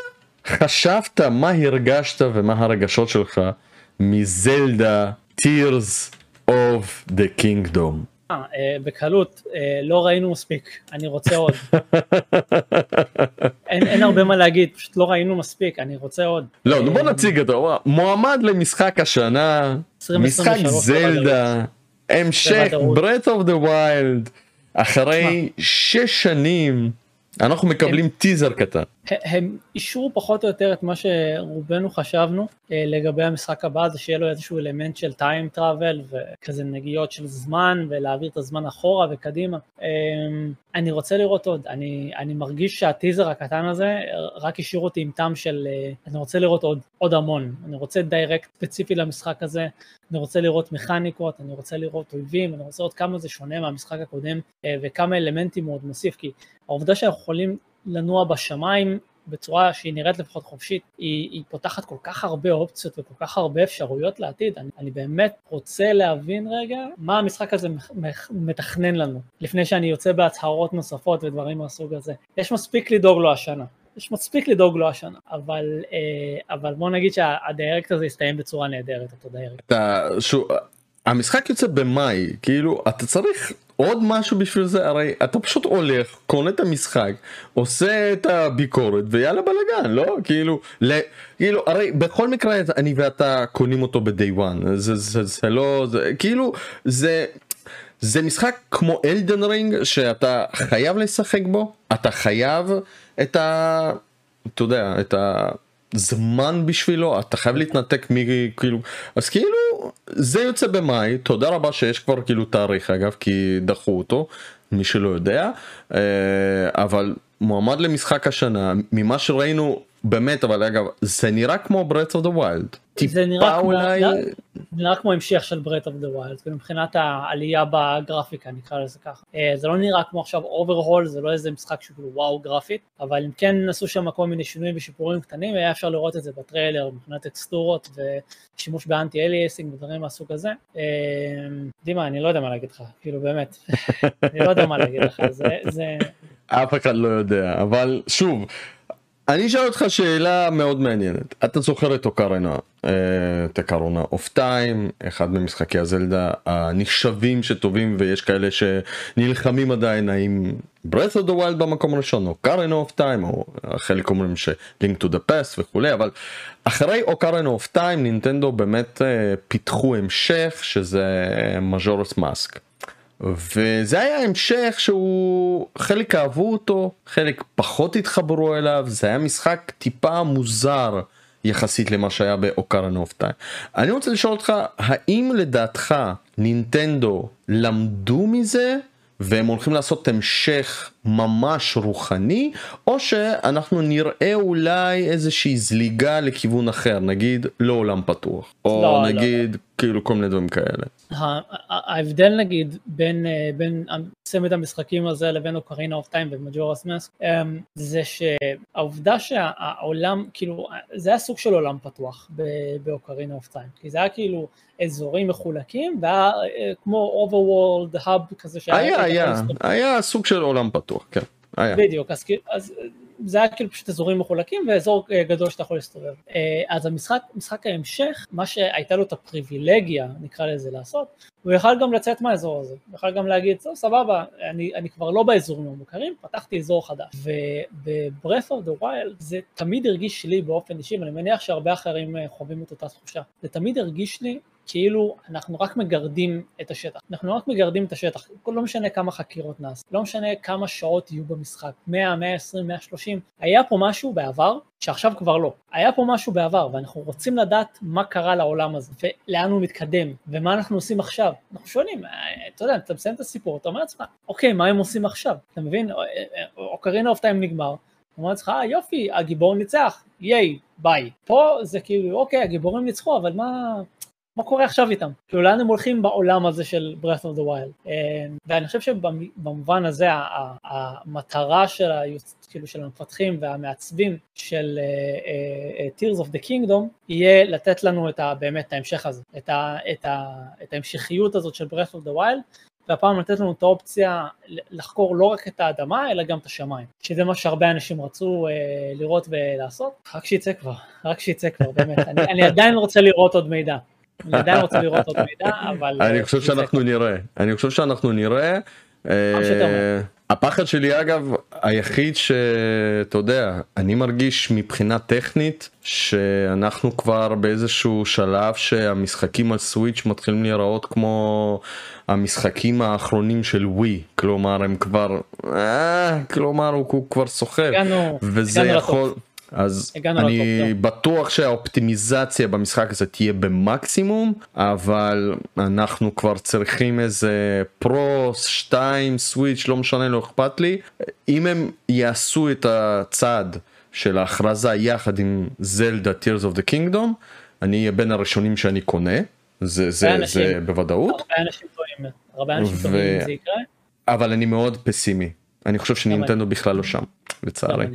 חשבת מה הרגשת ומה הרגשות שלך מזלדה tears of the kingdom. אה, אה, בקלות, אה, לא ראינו מספיק, אני רוצה עוד. אין, אין הרבה מה להגיד, פשוט לא ראינו מספיק, אני רוצה עוד. לא, בוא נציג אותו, מועמד למשחק השנה, 2023 משחק זלדה, המשך breath of the wild, אחרי שש שנים, אנחנו מקבלים טיזר קטן. הם אישרו פחות או יותר את מה שרובנו חשבנו אה, לגבי המשחק הבא, זה שיהיה לו איזשהו אלמנט של time travel וכזה נגיעות של זמן ולהעביר את הזמן אחורה וקדימה. אה, אני רוצה לראות עוד, אני, אני מרגיש שהטיזר הקטן הזה רק השאיר אותי עם טעם של אה, אני רוצה לראות עוד, עוד המון, אני רוצה דיירקט ספציפי למשחק הזה, אני רוצה לראות מכניקות, אני רוצה לראות אויבים, אני רוצה לראות כמה זה שונה מהמשחק הקודם וכמה אלמנטים הוא עוד מוסיף, כי העובדה שאנחנו יכולים לנוע בשמיים בצורה שהיא נראית לפחות חופשית, היא, היא פותחת כל כך הרבה אופציות וכל כך הרבה אפשרויות לעתיד. אני, אני באמת רוצה להבין רגע מה המשחק הזה מתכנן לנו, לפני שאני יוצא בהצהרות נוספות ודברים מהסוג הזה. יש מספיק לדאוג לו השנה. יש מספיק לדאוג לו השנה, אבל, אה, אבל בוא נגיד שהדירקט הזה יסתיים בצורה נהדרת, אותו דירקט. אתה, שוב, המשחק יוצא במאי, כאילו אתה צריך עוד משהו בשביל זה הרי אתה פשוט הולך קונה את המשחק עושה את הביקורת ויאללה בלאגן לא? כאילו ל... כאילו הרי בכל מקרה אני ואתה קונים אותו ב-day one. זה, זה, זה לא זה כאילו זה זה משחק כמו אלדן רינג שאתה חייב לשחק בו אתה חייב את ה... אתה יודע את ה... זמן בשבילו אתה חייב להתנתק מכאילו אז כאילו זה יוצא במאי תודה רבה שיש כבר כאילו תאריך אגב כי דחו אותו מי שלא יודע אה, אבל מועמד למשחק השנה ממה שראינו באמת אבל אגב זה נראה כמו Breath of the Wild. זה נראה כמו, אולי... נראה כמו המשך של Breath of the Wild מבחינת העלייה בגרפיקה נקרא לזה ככה אה, זה לא נראה כמו עכשיו overhaul זה לא איזה משחק שהוא כאילו וואו גרפית אבל אם כן עשו שם כל מיני שינויים ושיפורים קטנים היה אפשר לראות את זה בטריילר מבחינת טקסטורות ושימוש ב anti-aliasing ודברים מהסוג הזה. אה, דימה אני לא יודע מה להגיד לך כאילו באמת אני לא יודע מה להגיד לך זה, זה... אף אחד לא יודע אבל שוב. אני אשאל אותך שאלה מאוד מעניינת אתה זוכר את Ocarina את Ocarina of Time אחד ממשחקי הזלדה הנחשבים שטובים ויש כאלה שנלחמים עדיין האם breath of the wild במקום הראשון או Ocarina of Time או חלק אומרים ש link to the past וכולי אבל אחרי Ocarina of Time נינטנדו באמת פיתחו המשך שזה Majora's Mask. וזה היה המשך שהוא חלק אהבו אותו חלק פחות התחברו אליו זה היה משחק טיפה מוזר יחסית למה שהיה ב Ocarina of Time. אני רוצה לשאול אותך האם לדעתך נינטנדו למדו מזה והם הולכים לעשות המשך ממש רוחני או שאנחנו נראה אולי איזושהי זליגה לכיוון אחר נגיד לא עולם פתוח או לא, נגיד לא. כאילו כל מיני דברים כאלה. ההבדל נגיד בין בין צמד המשחקים הזה לבין Ocarina of Time ו Majora's Mask זה שהעובדה שהעולם כאילו זה היה סוג של עולם פתוח ב Ocarina of Time כי זה היה כאילו אזורים מחולקים והיה כמו overworld hub כזה שהיה היה היה היה סוג של עולם פתוח כן היה. בדיוק אז, אז זה היה כאילו פשוט אזורים מחולקים ואזור גדול שאתה יכול להסתובב. אז המשחק, משחק ההמשך, מה שהייתה לו את הפריבילגיה, נקרא לזה, לעשות, הוא יכל גם לצאת מהאזור הזה, הוא יכל גם להגיד, טוב סבבה, אני, אני כבר לא באזורים המוכרים, פתחתי אזור חדש. וב-Breath of the Wild זה תמיד הרגיש לי באופן אישי, ואני מניח שהרבה אחרים חווים את אותה תחושה, זה תמיד הרגיש לי כאילו אנחנו רק מגרדים את השטח. אנחנו רק מגרדים את השטח, לא משנה כמה חקירות נעשה, לא משנה כמה שעות יהיו במשחק, 100, 120, 130, היה פה משהו בעבר שעכשיו כבר לא. היה פה משהו בעבר ואנחנו רוצים לדעת מה קרה לעולם הזה ולאן הוא מתקדם ומה אנחנו עושים עכשיו. אנחנו שואלים, אתה יודע, אתה מסיים את הסיפור, אתה אומר לעצמך, אוקיי, מה הם עושים עכשיו? אתה מבין? Ocarina of Time נגמר, אומר לעצמך, אה יופי, הגיבור ניצח, ייי, ביי. פה זה כאילו, אוקיי, הגיבורים ניצחו, אבל מה... מה קורה עכשיו איתם? כאילו לאן הם הולכים בעולם הזה של Breath of the Wild? אה, ואני חושב שבמובן הזה המטרה של, היוצ... כאילו של המפתחים והמעצבים של uh, uh, Tears of the Kingdom יהיה לתת לנו את ה, באמת את ההמשך הזה, את, ה, את, ה, את ההמשכיות הזאת של Breath of the Wild והפעם לתת לנו את האופציה לחקור לא רק את האדמה אלא גם את השמיים, שזה מה שהרבה אנשים רצו uh, לראות ולעשות, רק שיצא כבר, רק שיצא כבר, באמת, אני, אני עדיין רוצה לראות עוד מידע. אני עדיין רוצה לראות עוד מידע, אבל... אני אה, חושב שאנחנו נראה, אני חושב שאנחנו נראה. אה, הפחד שלי אגב היחיד שאתה יודע אני מרגיש מבחינה טכנית שאנחנו כבר באיזשהו שלב שהמשחקים על סוויץ' מתחילים להיראות כמו המשחקים האחרונים של ווי כלומר הם כבר אה, כלומר הוא, הוא כבר סוחר וזה יכול. לטוב. אז אני בטוח שהאופטימיזציה במשחק הזה תהיה במקסימום אבל אנחנו כבר צריכים איזה פרו 2 סוויץ' לא משנה לא אכפת לי. אם הם יעשו את הצעד של ההכרזה יחד עם זלדה tears of the kingdom אני אהיה בין הראשונים שאני קונה. זה זה אנשים, זה בוודאות. הרבה אנשים טועים, הרבה אנשים ו... טועים אם זה יקרה. אבל אני מאוד פסימי אני חושב שנינטנדו בכלל לא שם. לצערי.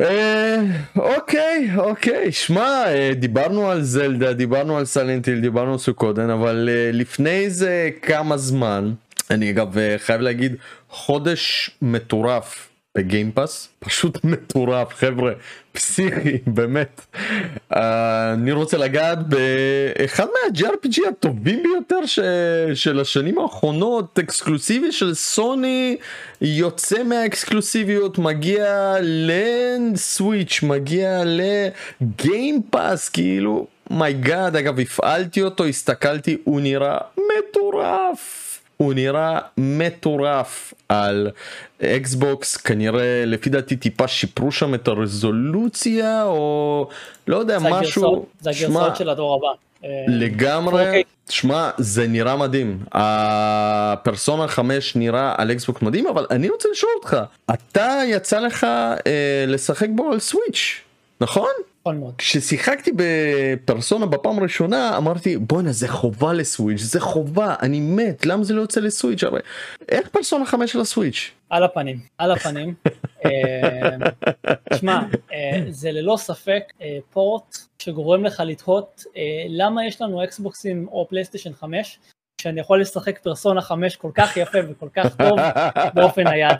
אה, אוקיי אוקיי שמע אה, דיברנו על זלדה דיברנו על סלנטיל דיברנו על סוכודן אבל אה, לפני זה כמה זמן אני אגב חייב להגיד חודש מטורף בגיימפאס פשוט מטורף חבר'ה פסיכי באמת. uh, אני רוצה לגעת באחד מה-JRPG הטובים ביותר ש... של השנים האחרונות אקסקלוסיבי של סוני יוצא מהאקסקלוסיביות מגיע לסוויץ' מגיע לגיימפאס כאילו my god אגב הפעלתי אותו הסתכלתי הוא נראה מטורף הוא נראה מטורף על אקסבוקס כנראה לפי דעתי טיפה שיפרו שם את הרזולוציה או לא יודע זה משהו. הגרסאות, זה הגרסאות של הדור הבא. לגמרי, אוקיי. שמע זה נראה מדהים, הפרסונה 5 נראה על אקסבוקס מדהים אבל אני רוצה לשאול אותך, אתה יצא לך אה, לשחק בו על סוויץ', נכון? נכון כששיחקתי בפרסונה בפעם הראשונה אמרתי בואנה זה חובה לסוויץ' זה חובה אני מת למה זה לא יוצא לסוויץ' הרי איך פרסונה 5 לסוויץ'? על הפנים על הפנים. אה, שמע אה, זה ללא ספק אה, פורט שגורם לך לתהות למה יש לנו אקסבוקסים או פלייסטיישן 5 שאני יכול לשחק פרסונה 5 כל כך יפה וכל כך טוב באופן היד.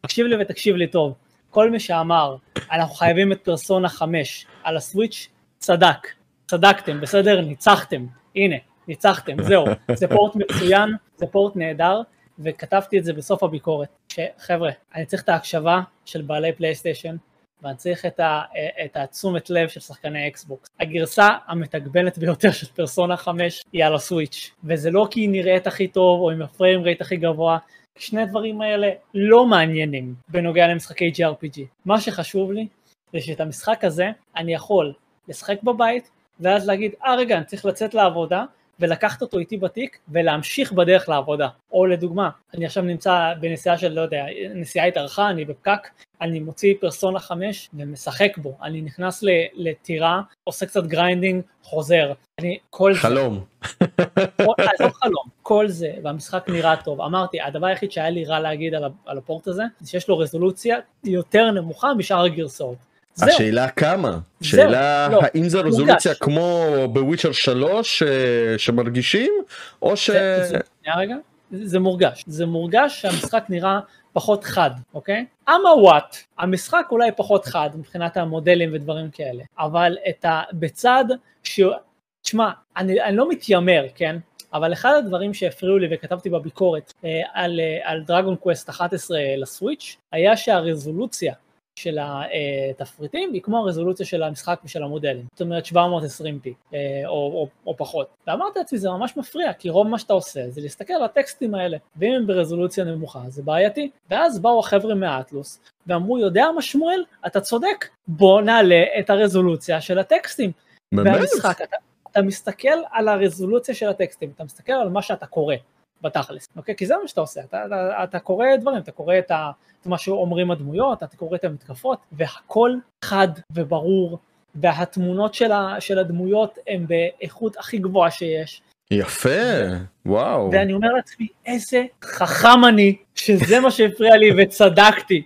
תקשיב לי ותקשיב לי טוב. כל מי שאמר אנחנו חייבים את פרסונה 5 על הסוויץ', צדק, צדקתם, בסדר? ניצחתם, הנה, ניצחתם, זהו, זה פורט מצוין, זה פורט נהדר, וכתבתי את זה בסוף הביקורת, שחבר'ה, אני צריך את ההקשבה של בעלי פלייסטיישן, ואני צריך את, ה, את התשומת לב של שחקני אקסבוקס. הגרסה המתגבלת ביותר של פרסונה 5 היא על הסוויץ', וזה לא כי היא נראית הכי טוב או עם הפריים רייט הכי גבוה, שני הדברים האלה לא מעניינים בנוגע למשחקי JRPG. מה שחשוב לי זה שאת המשחק הזה אני יכול לשחק בבית ואז להגיד אה רגע אני צריך לצאת לעבודה ולקחת אותו איתי בתיק ולהמשיך בדרך לעבודה. או לדוגמה, אני עכשיו נמצא בנסיעה של, לא יודע, נסיעה התארכה, אני בפקק, אני מוציא פרסונה 5 ומשחק בו, אני נכנס לטירה, עושה קצת grinding, חוזר. אני, כל חלום. זה. חלום. עזוב חלום, כל זה, והמשחק נראה טוב. אמרתי, הדבר היחיד שהיה לי רע להגיד על, על ה port הזה, זה שיש לו רזולוציה יותר נמוכה משאר הגרסאות. זהו. השאלה כמה, שאלה לא, האם זה רזולוציה כמו בוויצ'ר 3 אה, שמרגישים או ש... זה, זה, רגע, זה מורגש, זה מורגש שהמשחק נראה פחות חד, אוקיי? אמה וואט, המשחק אולי פחות חד מבחינת המודלים ודברים כאלה, אבל את ה... בצד ש... תשמע, אני, אני לא מתיימר, כן? אבל אחד הדברים שהפריעו לי וכתבתי בביקורת אה, על, אה, על דרגון קווסט 11 לסוויץ', היה שהרזולוציה של התפריטים היא כמו הרזולוציה של המשחק ושל המודלים, זאת אומרת 720p אה, או, או, או פחות. ואמרתי לעצמי זה ממש מפריע, כי רוב מה שאתה עושה זה להסתכל על הטקסטים האלה, ואם הם ברזולוציה נמוכה זה בעייתי. ואז באו החבר'ה מאטלוס ואמרו יודע מה שמואל, אתה צודק, בוא נעלה את הרזולוציה של הטקסטים. באמת? והמשחק, אתה, אתה מסתכל על הרזולוציה של הטקסטים, אתה מסתכל על מה שאתה קורא. בתכלס, אוקיי? כי זה מה שאתה עושה, אתה, אתה, אתה קורא דברים, אתה קורא את, ה, את מה שאומרים הדמויות, אתה קורא את המתקפות, והכל חד וברור, והתמונות של, ה, של הדמויות הן באיכות הכי גבוהה שיש. יפה, וואו. ואני אומר לעצמי, איזה חכם אני, שזה מה שהפריע לי וצדקתי.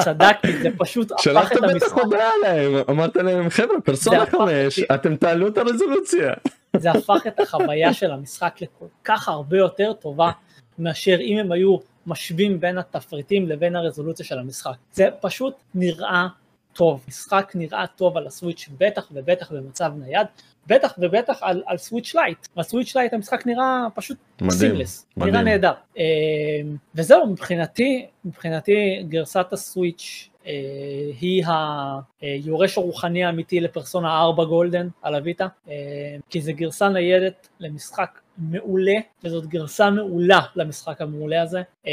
צדקתי, זה פשוט הפך את המשחק. שלחת בטח הודעה עליהם, אמרת להם, חבר'ה, פרסונה 5, אתם תעלו את הרזולוציה. זה הפך את החוויה של המשחק לכל כך הרבה יותר טובה מאשר אם הם היו משווים בין התפריטים לבין הרזולוציה של המשחק. זה פשוט נראה טוב, משחק נראה טוב על הסוויץ' בטח ובטח במצב נייד, בטח ובטח על, על סוויץ' לייט, על סוויץ' לייט המשחק נראה פשוט seamless, נראה נהדר. אמ, וזהו, מבחינתי, מבחינתי גרסת הסוויץ' אה, היא היורש הרוחני האמיתי לפרסונה 4 גולדן על הוויטה, אה, כי זה גרסה ניידת למשחק מעולה, וזאת גרסה מעולה למשחק המעולה הזה. אה,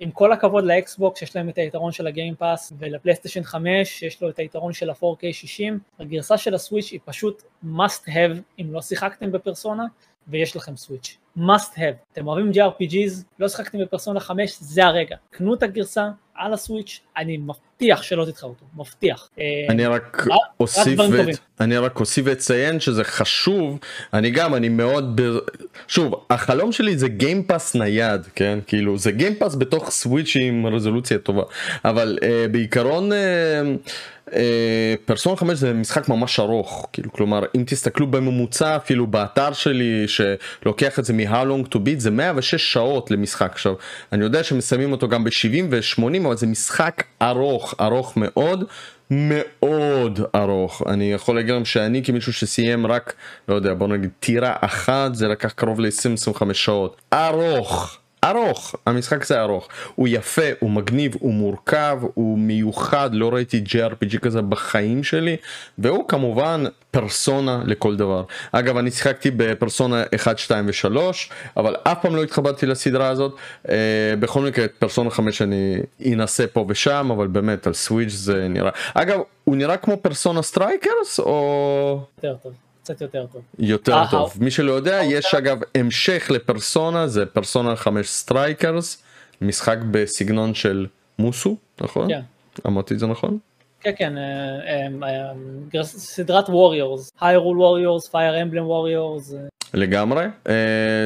עם כל הכבוד לאקסבוקס, יש להם את היתרון של הגיימפאס, ולפלייסטיישן 5 יש לו את היתרון של ה-4K 60, הגרסה של הסוויץ' היא פשוט must have אם לא שיחקתם בפרסונה, ויש לכם סוויץ'. must have. אתם אוהבים JRPGs, לא שיחקתם בפרסונה 5, זה הרגע. קנו את הגרסה על הסוויץ', אני מבטיח שלא אותו, מבטיח. אה, אני רק אוסיף, אני רק אוסיף ואציין שזה חשוב, אני גם, אני מאוד, ב... שוב, החלום שלי זה גיימפאס נייד, כן? כאילו, זה גיימפאס בתוך סוויץ' עם רזולוציה טובה, אבל uh, בעיקרון... Uh, פרסונה 5 זה משחק ממש ארוך כאילו כלומר אם תסתכלו בממוצע אפילו באתר של How Long to Beat זה 106 שעות למשחק. עכשיו אני יודע שמסיימים אותו גם ב-70 ו-80 אבל זה משחק ארוך ארוך מאוד מאוד ארוך. אני יכול להגיד לכם שאני כמישהו שסיים רק לא יודע בוא נגיד טירה אחת זה לקח קרוב ל-20-25 שעות. ארוך ארוך, המשחק זה ארוך, הוא יפה, הוא מגניב, הוא מורכב, הוא מיוחד, לא ראיתי JRPG כזה בחיים שלי, והוא כמובן פרסונה לכל דבר. אגב, אני שיחקתי בפרסונה 1, 2 ו-3, אבל אף פעם לא התחברתי לסדרה הזאת. אה, בכל מקרה, פרסונה 5 אני אנסה פה ושם, אבל באמת על סוויץ' זה נראה. אגב, הוא נראה כמו פרסונה סטרייקרס או... יותר טוב. קצת יותר טוב. יותר אה, טוב. מי שלא יודע, יש אגב המשך לפרסונה, זה פרסונה 5 סטרייקרס, משחק בסגנון של מוסו, נכון? כן. אמרתי את זה נכון? כן כן, אה, אה, סדרת ווריורס, היירול ווריורס, פייר אמבלם ווריורס. לגמרי,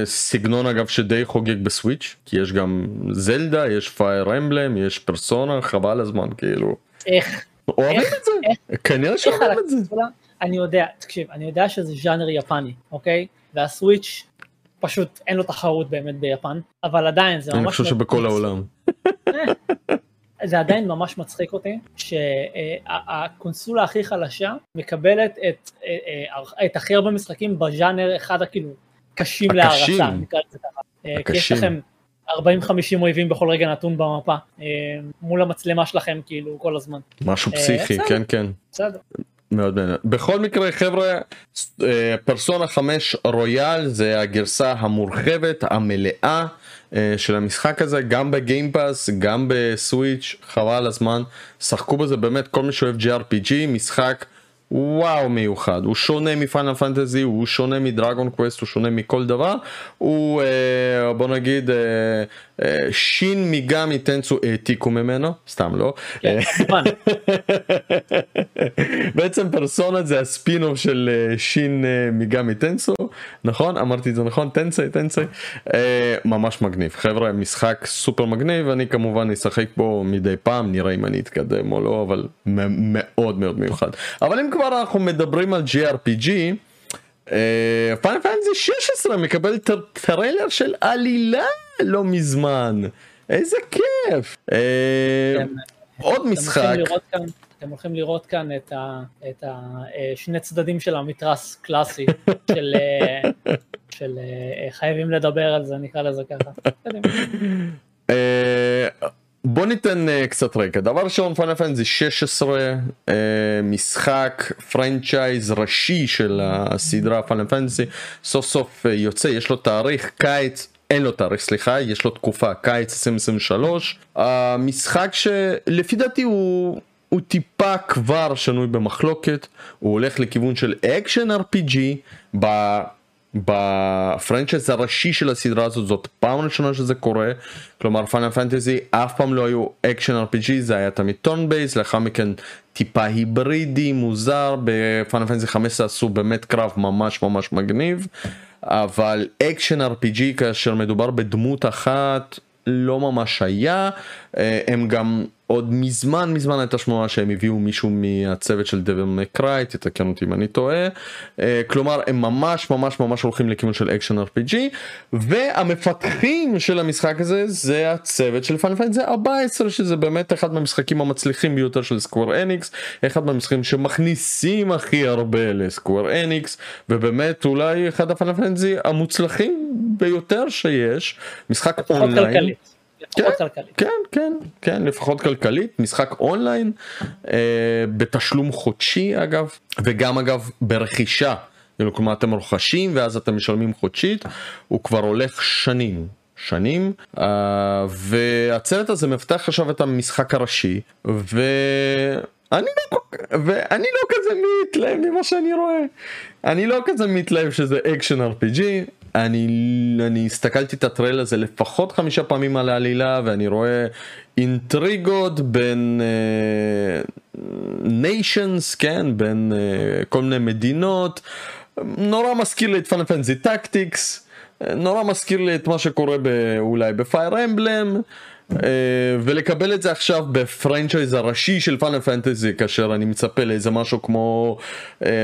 סגנון אגב שדי חוגג בסוויץ', כי יש גם זלדה, יש פייר אמבלם, יש פרסונה, חבל הזמן כאילו. איך? אוהבים את זה, כנראה שאוהבים את זה. אני יודע, תקשיב, אני יודע שזה ז'אנר יפני, אוקיי? והסוויץ' פשוט אין לו תחרות באמת ביפן, אבל עדיין זה ממש... אני חושב שבכל העולם. אה, זה עדיין ממש מצחיק אותי שהקונסולה הכי חלשה מקבלת את, אה, אה, את הכי הרבה משחקים בז'אנר אחד הכאילו קשים להערצה, נקרא לזה ככה. כי יש לכם 40-50 אויבים בכל רגע נתון במפה מול המצלמה שלכם כאילו כל הזמן. משהו פסיכי, כן כן. בסדר. מאוד מעניין. בכל מקרה חבר'ה אה, פרסונה 5 רויאל זה הגרסה המורחבת המלאה אה, של המשחק הזה גם בגיימפאס גם בסוויץ' חבל הזמן שחקו בזה באמת כל מי שאוהב JRPG משחק וואו מיוחד, הוא שונה מפיינל פנטזי, הוא שונה מדרגון קווסט, הוא שונה מכל דבר, הוא אה, בוא נגיד אה, אה, שין מיגמי טנסו העתיקו ממנו, סתם לא. כן, בעצם פרסונה זה הספינוף של אה, שין אה, מיגמי טנסו, נכון? אמרתי את זה נכון? טנסי, טנסי. אה, ממש מגניב, חבר'ה, משחק סופר מגניב, אני כמובן אשחק בו מדי פעם, נראה אם אני אתקדם או לא, אבל מאוד מאוד מיוחד. אבל אם כבר אנחנו מדברים על GRPG, פיינל פנטזי 16 מקבל טריילר של עלילה לא מזמן. איזה כיף. אה, עוד משחק. אתם הולכים לראות כאן את, ה, את השני צדדים של המתרס קלאסי, של, של חייבים לדבר על זה, נקרא לזה ככה. בוא ניתן uh, קצת רקע. דבר ראשון, פיינל פנטזי 16, uh, משחק franchise ראשי של הסדרה פיינל פנטזי, סוף סוף uh, יוצא, יש לו תאריך קיץ. אין לו תאריך סליחה יש לו תקופה קיץ 2023 המשחק שלפי דעתי הוא הוא טיפה כבר שנוי במחלוקת הוא הולך לכיוון של אקשן RPG ב franchise הראשי של הסדרה הזאת זאת פעם ראשונה שזה קורה. כלומר פיינל פנטזי אף פעם לא היו אקשן RPG זה היה תמיד turn based לאחר מכן טיפה היברידי מוזר. בפיינל פנטזי 15 עשו באמת קרב ממש ממש מגניב אבל אקשן RPG כאשר מדובר בדמות אחת לא ממש היה. אה, הם גם עוד מזמן מזמן הייתה שמועה שהם הביאו מישהו מהצוות של דביל מיי קריי תתקן אותי אם אני טועה. אה, כלומר הם ממש ממש ממש הולכים לכיוון של אקשן RPG והמפתחים של המשחק הזה זה הצוות של פיינל פנטזי 14 שזה באמת אחד מהמשחקים המצליחים ביותר של סקוור אניקס אחד מהמשחקים שמכניסים הכי הרבה לסקוור אניקס ובאמת אולי אחד הפאנל פאנל המוצלחים ביותר שיש. משחק אונליין. לפחות כן, כלכלית. כן, כן, כן, לפחות כלכלית, משחק אונליין, אה, בתשלום חודשי אגב, וגם אגב ברכישה. כאילו, כלומר אתם רוכשים ואז אתם משלמים חודשית, הוא כבר הולך שנים. שנים uh, והצוות הזה מפתח עכשיו את המשחק הראשי ואני לא, ואני לא כזה מתלהב ממה שאני רואה אני לא כזה מתלהב שזה אקשן RPG אני, אני הסתכלתי את הטריילר הזה לפחות חמישה פעמים על העלילה ואני רואה אינטריגות בין nations, uh, כן, בין uh, כל מיני מדינות, נורא מזכיר לי את פיינל פנטזי טקטיקס, נורא מזכיר לי את מה שקורה אולי בפייר אמבלם. אה, ולקבל את זה עכשיו בפרנצ'ייז הראשי של פאנל פנטזי כאשר אני מצפה לאיזה משהו כמו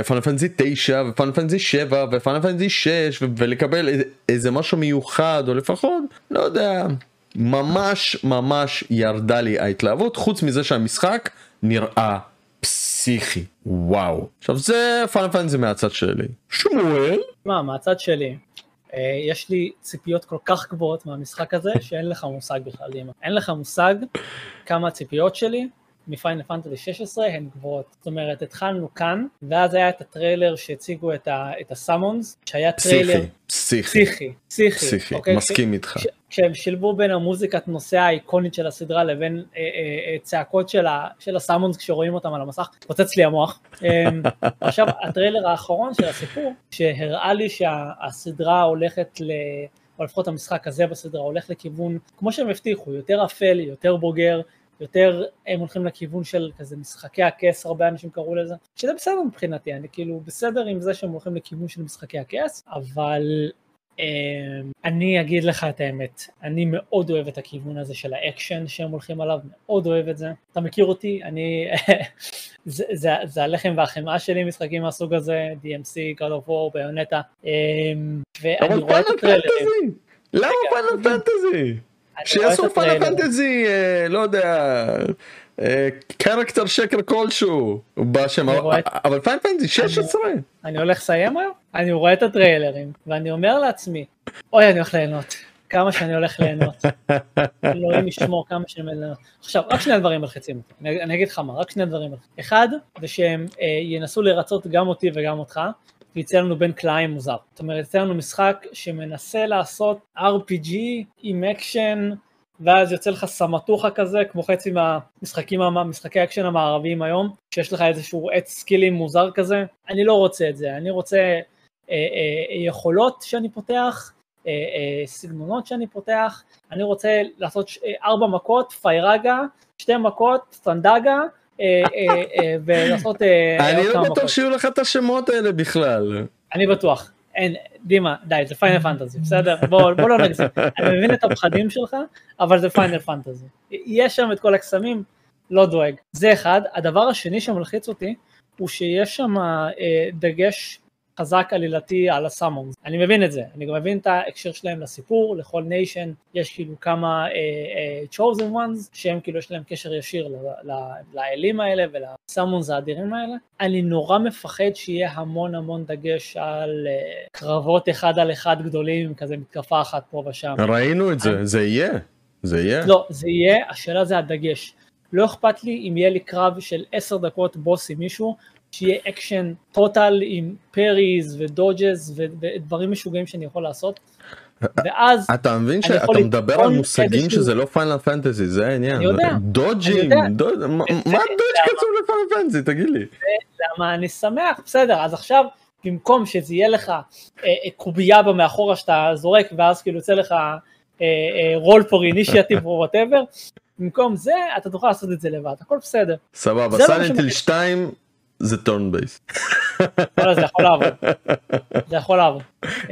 פאנל פנטזי 9 ופאנל פנטזי 7 ופאנל פנטזי 6 ולקבל איזה משהו מיוחד או לפחות לא יודע ממש ממש ירדה לי ההתלהבות חוץ מזה שהמשחק נראה פסיכי. וואו. עכשיו זה פאנל פנטזי מהצד שלי. שמואל? מה מהצד שלי? אה, יש לי ציפיות כל כך גבוהות מהמשחק הזה, שאין לך מושג בכלל, דימה. אין לך מושג כמה הציפיות שלי מפיינל פנטזי 16 הן גבוהות. זאת אומרת, התחלנו כאן, ואז היה את הטריילר שהציגו את, ה, את ה summons, שהיה טריילר... פסיכי. פסיכי. פסיכי. פסיכי, אוקיי? מסכים איתך. כשהם שילבו בין המוזיקת נושא האיקונית של הסדרה לבין אה, אה, אה, צעקות של, ה, של ה summons כשרואים אותם על המסך, פוצץ לי המוח. אה, עכשיו, הטריילר האחרון של הסיפור, שהראה לי שהסדרה הולכת ל... או לפחות המשחק הזה בסדרה הולך לכיוון, כמו שהם הבטיחו, יותר אפל, יותר בוגר, יותר הם הולכים לכיוון של כזה משחקי הכס, הרבה אנשים קראו לזה, שזה בסדר מבחינתי, אני כאילו בסדר עם זה שהם הולכים לכיוון של משחקי הכס, אבל אני אגיד לך את האמת, אני מאוד אוהב את הכיוון הזה של האקשן שהם הולכים עליו, מאוד אוהב את זה. אתה מכיר אותי, אני, זה, זה, זה הלחם והחמאה שלי, משחקים מהסוג הזה, DMC, God of War, ביונטה, אה, ואני רואה את הטריילרים. למה פאנל פנטזי? שיעשו פאנל פנטזי, אה, לא יודע, קרקטר שקר כלשהו, בשם, אבל פאנל פנטזי 16. אני הולך לסיים היום, אני רואה את הטריילרים, ואני אומר לעצמי, אוי אני הולך ליהנות. כמה שאני הולך ליהנות. אלוהים ישמור כמה שאני הולך ליהנות. עכשיו, רק שני דברים מלחיצים אותי, אני, אגיד לך מה, רק שני דברים. אחד, זה שהם אה, ינסו לרצות גם אותי וגם אותך, ויצא לנו בין כלאיים מוזר. זאת אומרת, יצא לנו משחק שמנסה לעשות RPG עם אקשן, ואז יוצא לך סמטוחה כזה, כמו חצי מהמשחקים, משחקי האקשן המערביים היום, שיש לך איזשהו עץ סקילים מוזר כזה. אני לא רוצה את זה, אני רוצה אה, אה, יכולות שאני פותח, אה, אה, סגנונות שאני פותח, אני רוצה לעשות ש, אה, ארבע מכות, Firaga, שתי מכות, Thundaga, אה, אה, אה, ולעשות... אני לא בטוח שיהיו לך את השמות האלה בכלל. אני בטוח. אין, דימה, די, זה Final Fantasy, בסדר? בוא, בוא לא נגזים. אני מבין את הפחדים שלך, אבל זה Final Fantasy. יש שם את כל הקסמים, לא דואג. זה אחד. הדבר השני שמלחיץ אותי, הוא שיש שם אה, דגש חזק עלילתי על ה summons. אני מבין את זה, אני גם מבין את ההקשר שלהם לסיפור, לכל nation יש כאילו כמה אה, אה, chosen ones, שהם כאילו יש להם קשר ישיר לאלים האלה ול summons האדירים האלה. אני נורא מפחד שיהיה המון המון דגש על אה, קרבות אחד על אחד גדולים, כזה מתקפה אחת פה ושם. ראינו את זה, אני... זה יהיה. זה יהיה? לא, זה יהיה, השאלה זה הדגש. לא אכפת לי אם יהיה לי קרב של עשר דקות בוס עם מישהו, שיהיה אקשן total עם parries ו dodges ודברים משוגעים שאני יכול לעשות. ואז אתה מבין שאתה מדבר על מושגים שזה לא Final Fantasy זה העניין. דודג'ים מה dodge קשור ל Final Fantasy תגיד לי. למה אני שמח? בסדר אז עכשיו במקום שזה יהיה לך קובייה מאחורה שאתה זורק ואז כאילו יוצא לך roll for initiative או whatever במקום זה אתה תוכל לעשות את זה לבד. הכל בסדר. סבבה Silent Hill 2 זה turn based. זה יכול לעבוד. זה יכול לעבוד.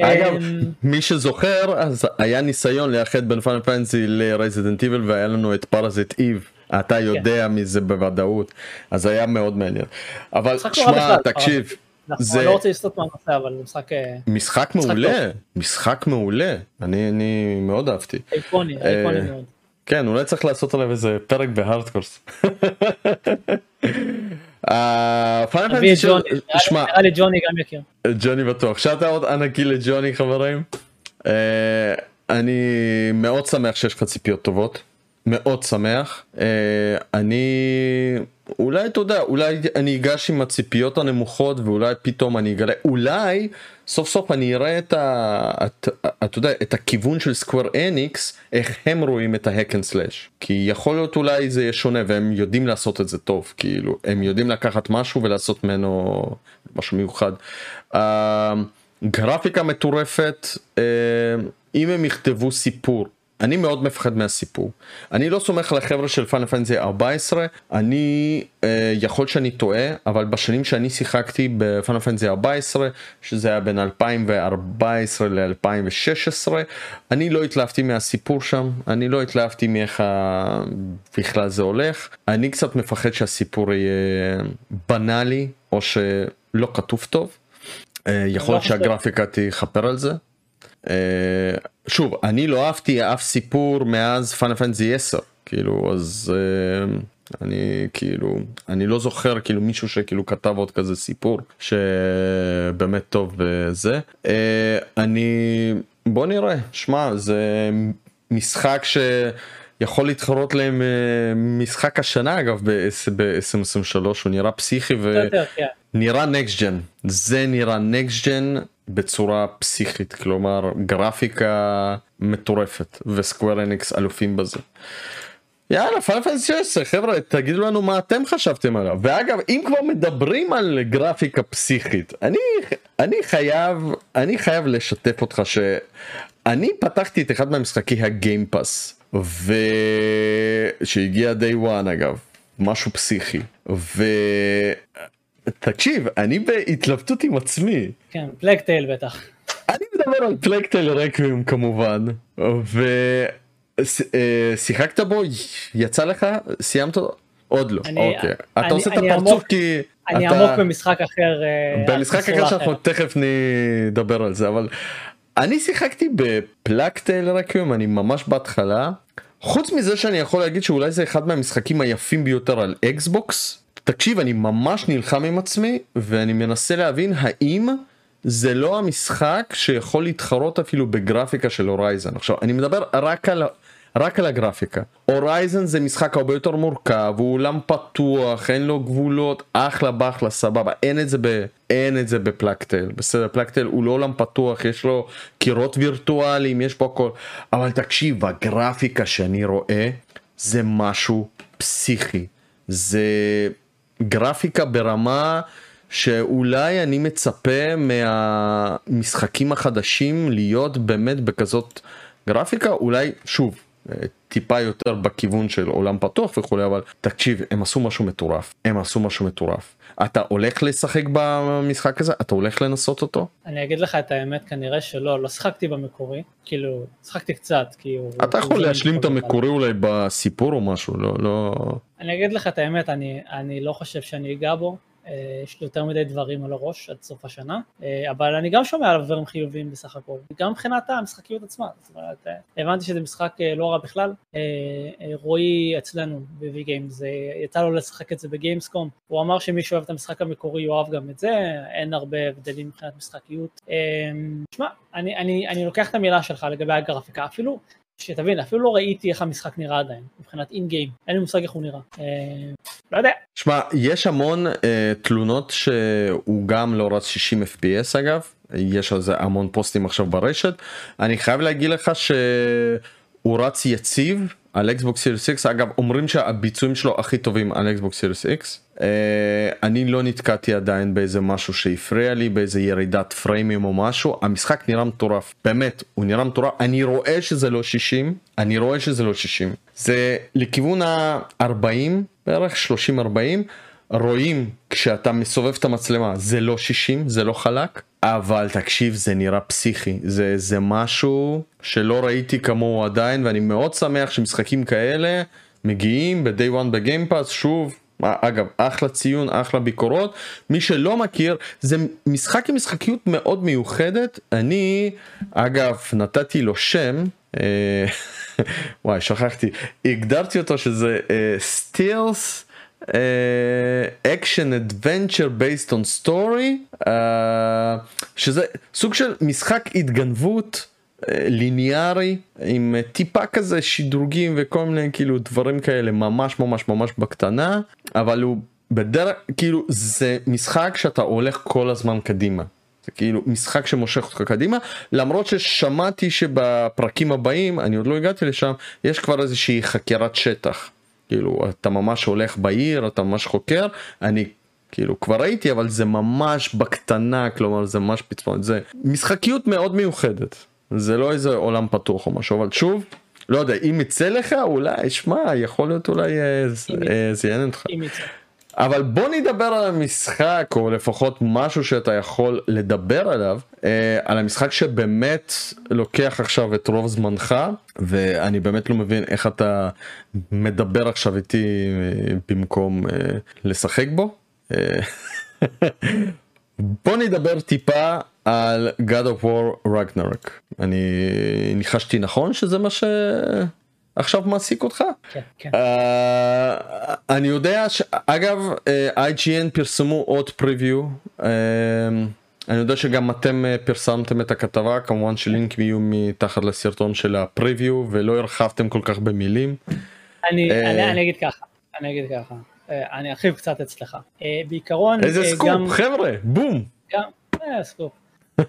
אגב אמ, מי שזוכר אז היה ניסיון לאחד בין Final Fantasy ל Resident Evil והיה לנו את Parasite Eve. אתה כן. יודע מזה בוודאות אז היה מאוד מעניין אבל שמע תקשיב. זה לא רוצה לסטות מהנושא אבל זה משחק אה, משחק מעולה משחק מעולה אני מאוד אהבתי. איקוני, איקוני מאוד. כן אולי צריך לעשות עליו איזה פרק בהארדקורס. אה, נראה לי ג'וני גם יכיר. ג'וני בטוח. שאתה עוד ענקי לג'וני חברים. אה, אני מאוד שמח שיש לך ציפיות טובות. מאוד שמח. אה, אני אולי אתה יודע אולי אני אגש עם הציפיות הנמוכות ואולי פתאום אני אגלה אולי סוף סוף אני אראה את, ה, את, אתה יודע, את הכיוון של Square Enix איך הם רואים את ה hack and slash כי יכול להיות אולי זה יהיה שונה והם יודעים לעשות את זה טוב כאילו הם יודעים לקחת משהו ולעשות ממנו משהו מיוחד. אה, גרפיקה מטורפת אה, אם הם יכתבו סיפור אני מאוד מפחד מהסיפור. אני לא סומך על החבר'ה של Final Fantasy 14, אני אה, יכול שאני טועה, אבל בשנים שאני שיחקתי ב Final Fantasy 14, שזה היה בין 2014 ל-2016, אני לא התלהבתי מהסיפור שם, אני לא התלהבתי מאיך בכלל זה הולך, אני קצת מפחד שהסיפור יהיה בנאלי, או שלא כתוב טוב. אה, יכול להיות שהגרפיקה תכפר על זה. אה, שוב אני לא אהבתי אף סיפור מאז פאנל פנטזי 10 כאילו אז אה, אני כאילו אני לא זוכר כאילו מישהו שכאילו כתב עוד כזה סיפור שבאמת טוב וזה אה, אני בוא נראה שמע זה משחק ש... יכול להתחרות להם משחק השנה אגב ב-2023 הוא נראה פסיכי ונראה נקסט ג'ן זה נראה נקסט ג'ן בצורה פסיכית כלומר גרפיקה מטורפת וסקוואר אניקס אלופים בזה. יאללה פאנל 16 חבר'ה תגידו לנו מה אתם חשבתם עליו. ואגב אם כבר מדברים על גרפיקה פסיכית אני אני חייב אני חייב לשתף אותך שאני פתחתי את אחד מהמשחקי הגיימפאס ושהגיע די וואן אגב משהו פסיכי ו... תקשיב, אני בהתלבטות עם עצמי. כן, פלגטייל בטח. אני מדבר על פלגטייל רקווים כמובן, ושיחקת בו, יצא לך, סיימת? עוד לא, אני, אוקיי. אני, אתה עושה את הפרצוף כי... אני אתה... עמוק במשחק אחר. אה, במשחק אחר שאנחנו תכף נדבר על זה, אבל אני שיחקתי בפלגטייל רקווים, אני ממש בהתחלה. חוץ מזה שאני יכול להגיד שאולי זה אחד מהמשחקים היפים ביותר על אקסבוקס תקשיב אני ממש נלחם עם עצמי ואני מנסה להבין האם זה לא המשחק שיכול להתחרות אפילו בגרפיקה של הורייזן עכשיו אני מדבר רק על רק על הגרפיקה. הורייזן זה משחק הרבה יותר מורכב, הוא עולם פתוח, אין לו גבולות, אחלה באחלה סבבה, אין את זה ב... אין את זה בפלקטל, בסדר, פלקטל הוא לא עולם פתוח, יש לו קירות וירטואליים, יש פה הכל, אבל תקשיב, הגרפיקה שאני רואה זה משהו פסיכי, זה גרפיקה ברמה שאולי אני מצפה מהמשחקים החדשים להיות באמת בכזאת גרפיקה. אולי שוב טיפה יותר בכיוון של עולם פתוח וכולי אבל תקשיב הם עשו משהו מטורף. הם עשו משהו מטורף. אתה הולך לשחק במשחק הזה? אתה הולך לנסות אותו? אני אגיד לך את האמת כנראה שלא. לא שיחקתי במקורי. כאילו שיחקתי קצת כי הוא אתה יכול להשלים את המקורי אולי בסיפור או משהו לא לא אני אגיד לך את האמת אני אני לא חושב שאני אגע בו יש לי יותר מדי דברים על הראש עד סוף השנה, אה, אבל אני גם שומע עליו דברים חיוביים בסך הכל, גם מבחינת המשחקיות עצמה, זאת אומרת, אה, הבנתי שזה משחק לא רע בכלל, רועי אצלנו ב-V Games, יצא לו לשחק את זה בגיימסקום, הוא אמר שמי שאוהב את המשחק המקורי יאהב גם את זה, אין הרבה הבדלים מבחינת משחקיות. שמע, אני, אני, אני לוקח את המילה שלך לגבי הגרפיקה, אפילו שתבין, אפילו לא ראיתי איך המשחק נראה עדיין, מבחינת אין גיים, אין לי מושג איך הוא נראה. אה, לא יודע. שמע, יש המון אה, תלונות שהוא גם לא רץ 60 fps אגב, יש על זה המון פוסטים עכשיו ברשת. אני חייב להגיד לך שהוא רץ יציב על Xbox Series X, אגב אומרים שהביצועים שלו הכי טובים על אקסבוקס סיריס איקס. Uh, אני לא נתקעתי עדיין באיזה משהו שהפריע לי באיזה ירידת פריימים או משהו. המשחק נראה מטורף באמת הוא נראה מטורף. אני רואה שזה לא 60 אני רואה שזה לא 60 זה לכיוון ה-40 בערך 30 40 רואים כשאתה מסובב את המצלמה זה לא 60 זה לא חלק אבל תקשיב זה נראה פסיכי. זה זה משהו שלא ראיתי כמוהו עדיין ואני מאוד שמח שמשחקים כאלה מגיעים ב-day one בגיימפאס. שוב אגב אחלה ציון אחלה ביקורות. מי שלא מכיר זה משחק עם משחקיות מאוד מיוחדת. אני אגב נתתי לו שם אה, וואי שכחתי. הגדרתי אותו שזה stealth action adventure based on story שזה סוג של משחק התגנבות ליניארי עם טיפה כזה שדרוגים וכל מיני כאילו דברים כאלה ממש ממש ממש בקטנה אבל הוא בדרך כאילו זה משחק שאתה הולך כל הזמן קדימה. זה כאילו משחק שמושך אותך קדימה למרות ששמעתי שבפרקים הבאים אני עוד לא הגעתי לשם יש כבר איזושהי חקירת שטח. כאילו אתה ממש הולך בעיר אתה ממש חוקר אני כאילו כבר ראיתי אבל זה ממש בקטנה כלומר זה ממש פצפון. זה משחקיות מאוד מיוחדת זה לא איזה עולם פתוח או משהו, אבל שוב, לא יודע, אם יצא לך אולי, שמע, יכול להיות אולי אה, אה, זה יעניין אותך. אבל בוא נדבר על המשחק, או לפחות משהו שאתה יכול לדבר עליו, אה, על המשחק שבאמת לוקח עכשיו את רוב זמנך, ואני באמת לא מבין איך אתה מדבר עכשיו איתי במקום לשחק בו. בוא נדבר טיפה על God of War Ragnarok. אני ניחשתי נכון שזה מה שעכשיו מעסיק אותך? כן, כן. Uh, אני יודע שאגב uh, אה, IGN פרסמו עוד פריוויו. אה, אני יודע שגם אתם פרסמתם את הכתבה כמובן שלינקים יהיו מתחת לסרטון של ה preview ולא הרחבתם כל כך במילים. אני, אני, אני אגיד ככה, אני אגיד ככה, אני ארחיב קצת אצלך. בעיקרון, איזה סקופ גם, חבר'ה, בום. גם, סקופ.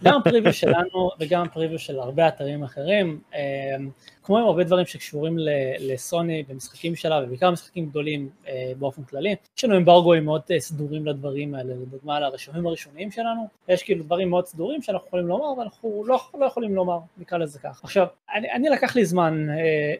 גם preview שלנו וגם preview של הרבה אתרים אחרים, אמ, כמו עם הרבה דברים שקשורים לסוני במשחקים שלה ובעיקר משחקים גדולים אה, באופן כללי, יש לנו אמברגוים מאוד אה, סדורים לדברים האלה, לדוגמה על הרשמים הראשוניים שלנו, יש כאילו דברים מאוד סדורים שאנחנו יכולים לומר ואנחנו לא, לא יכולים לומר, נקרא לזה כך. עכשיו, אני, אני לקח לי זמן אה,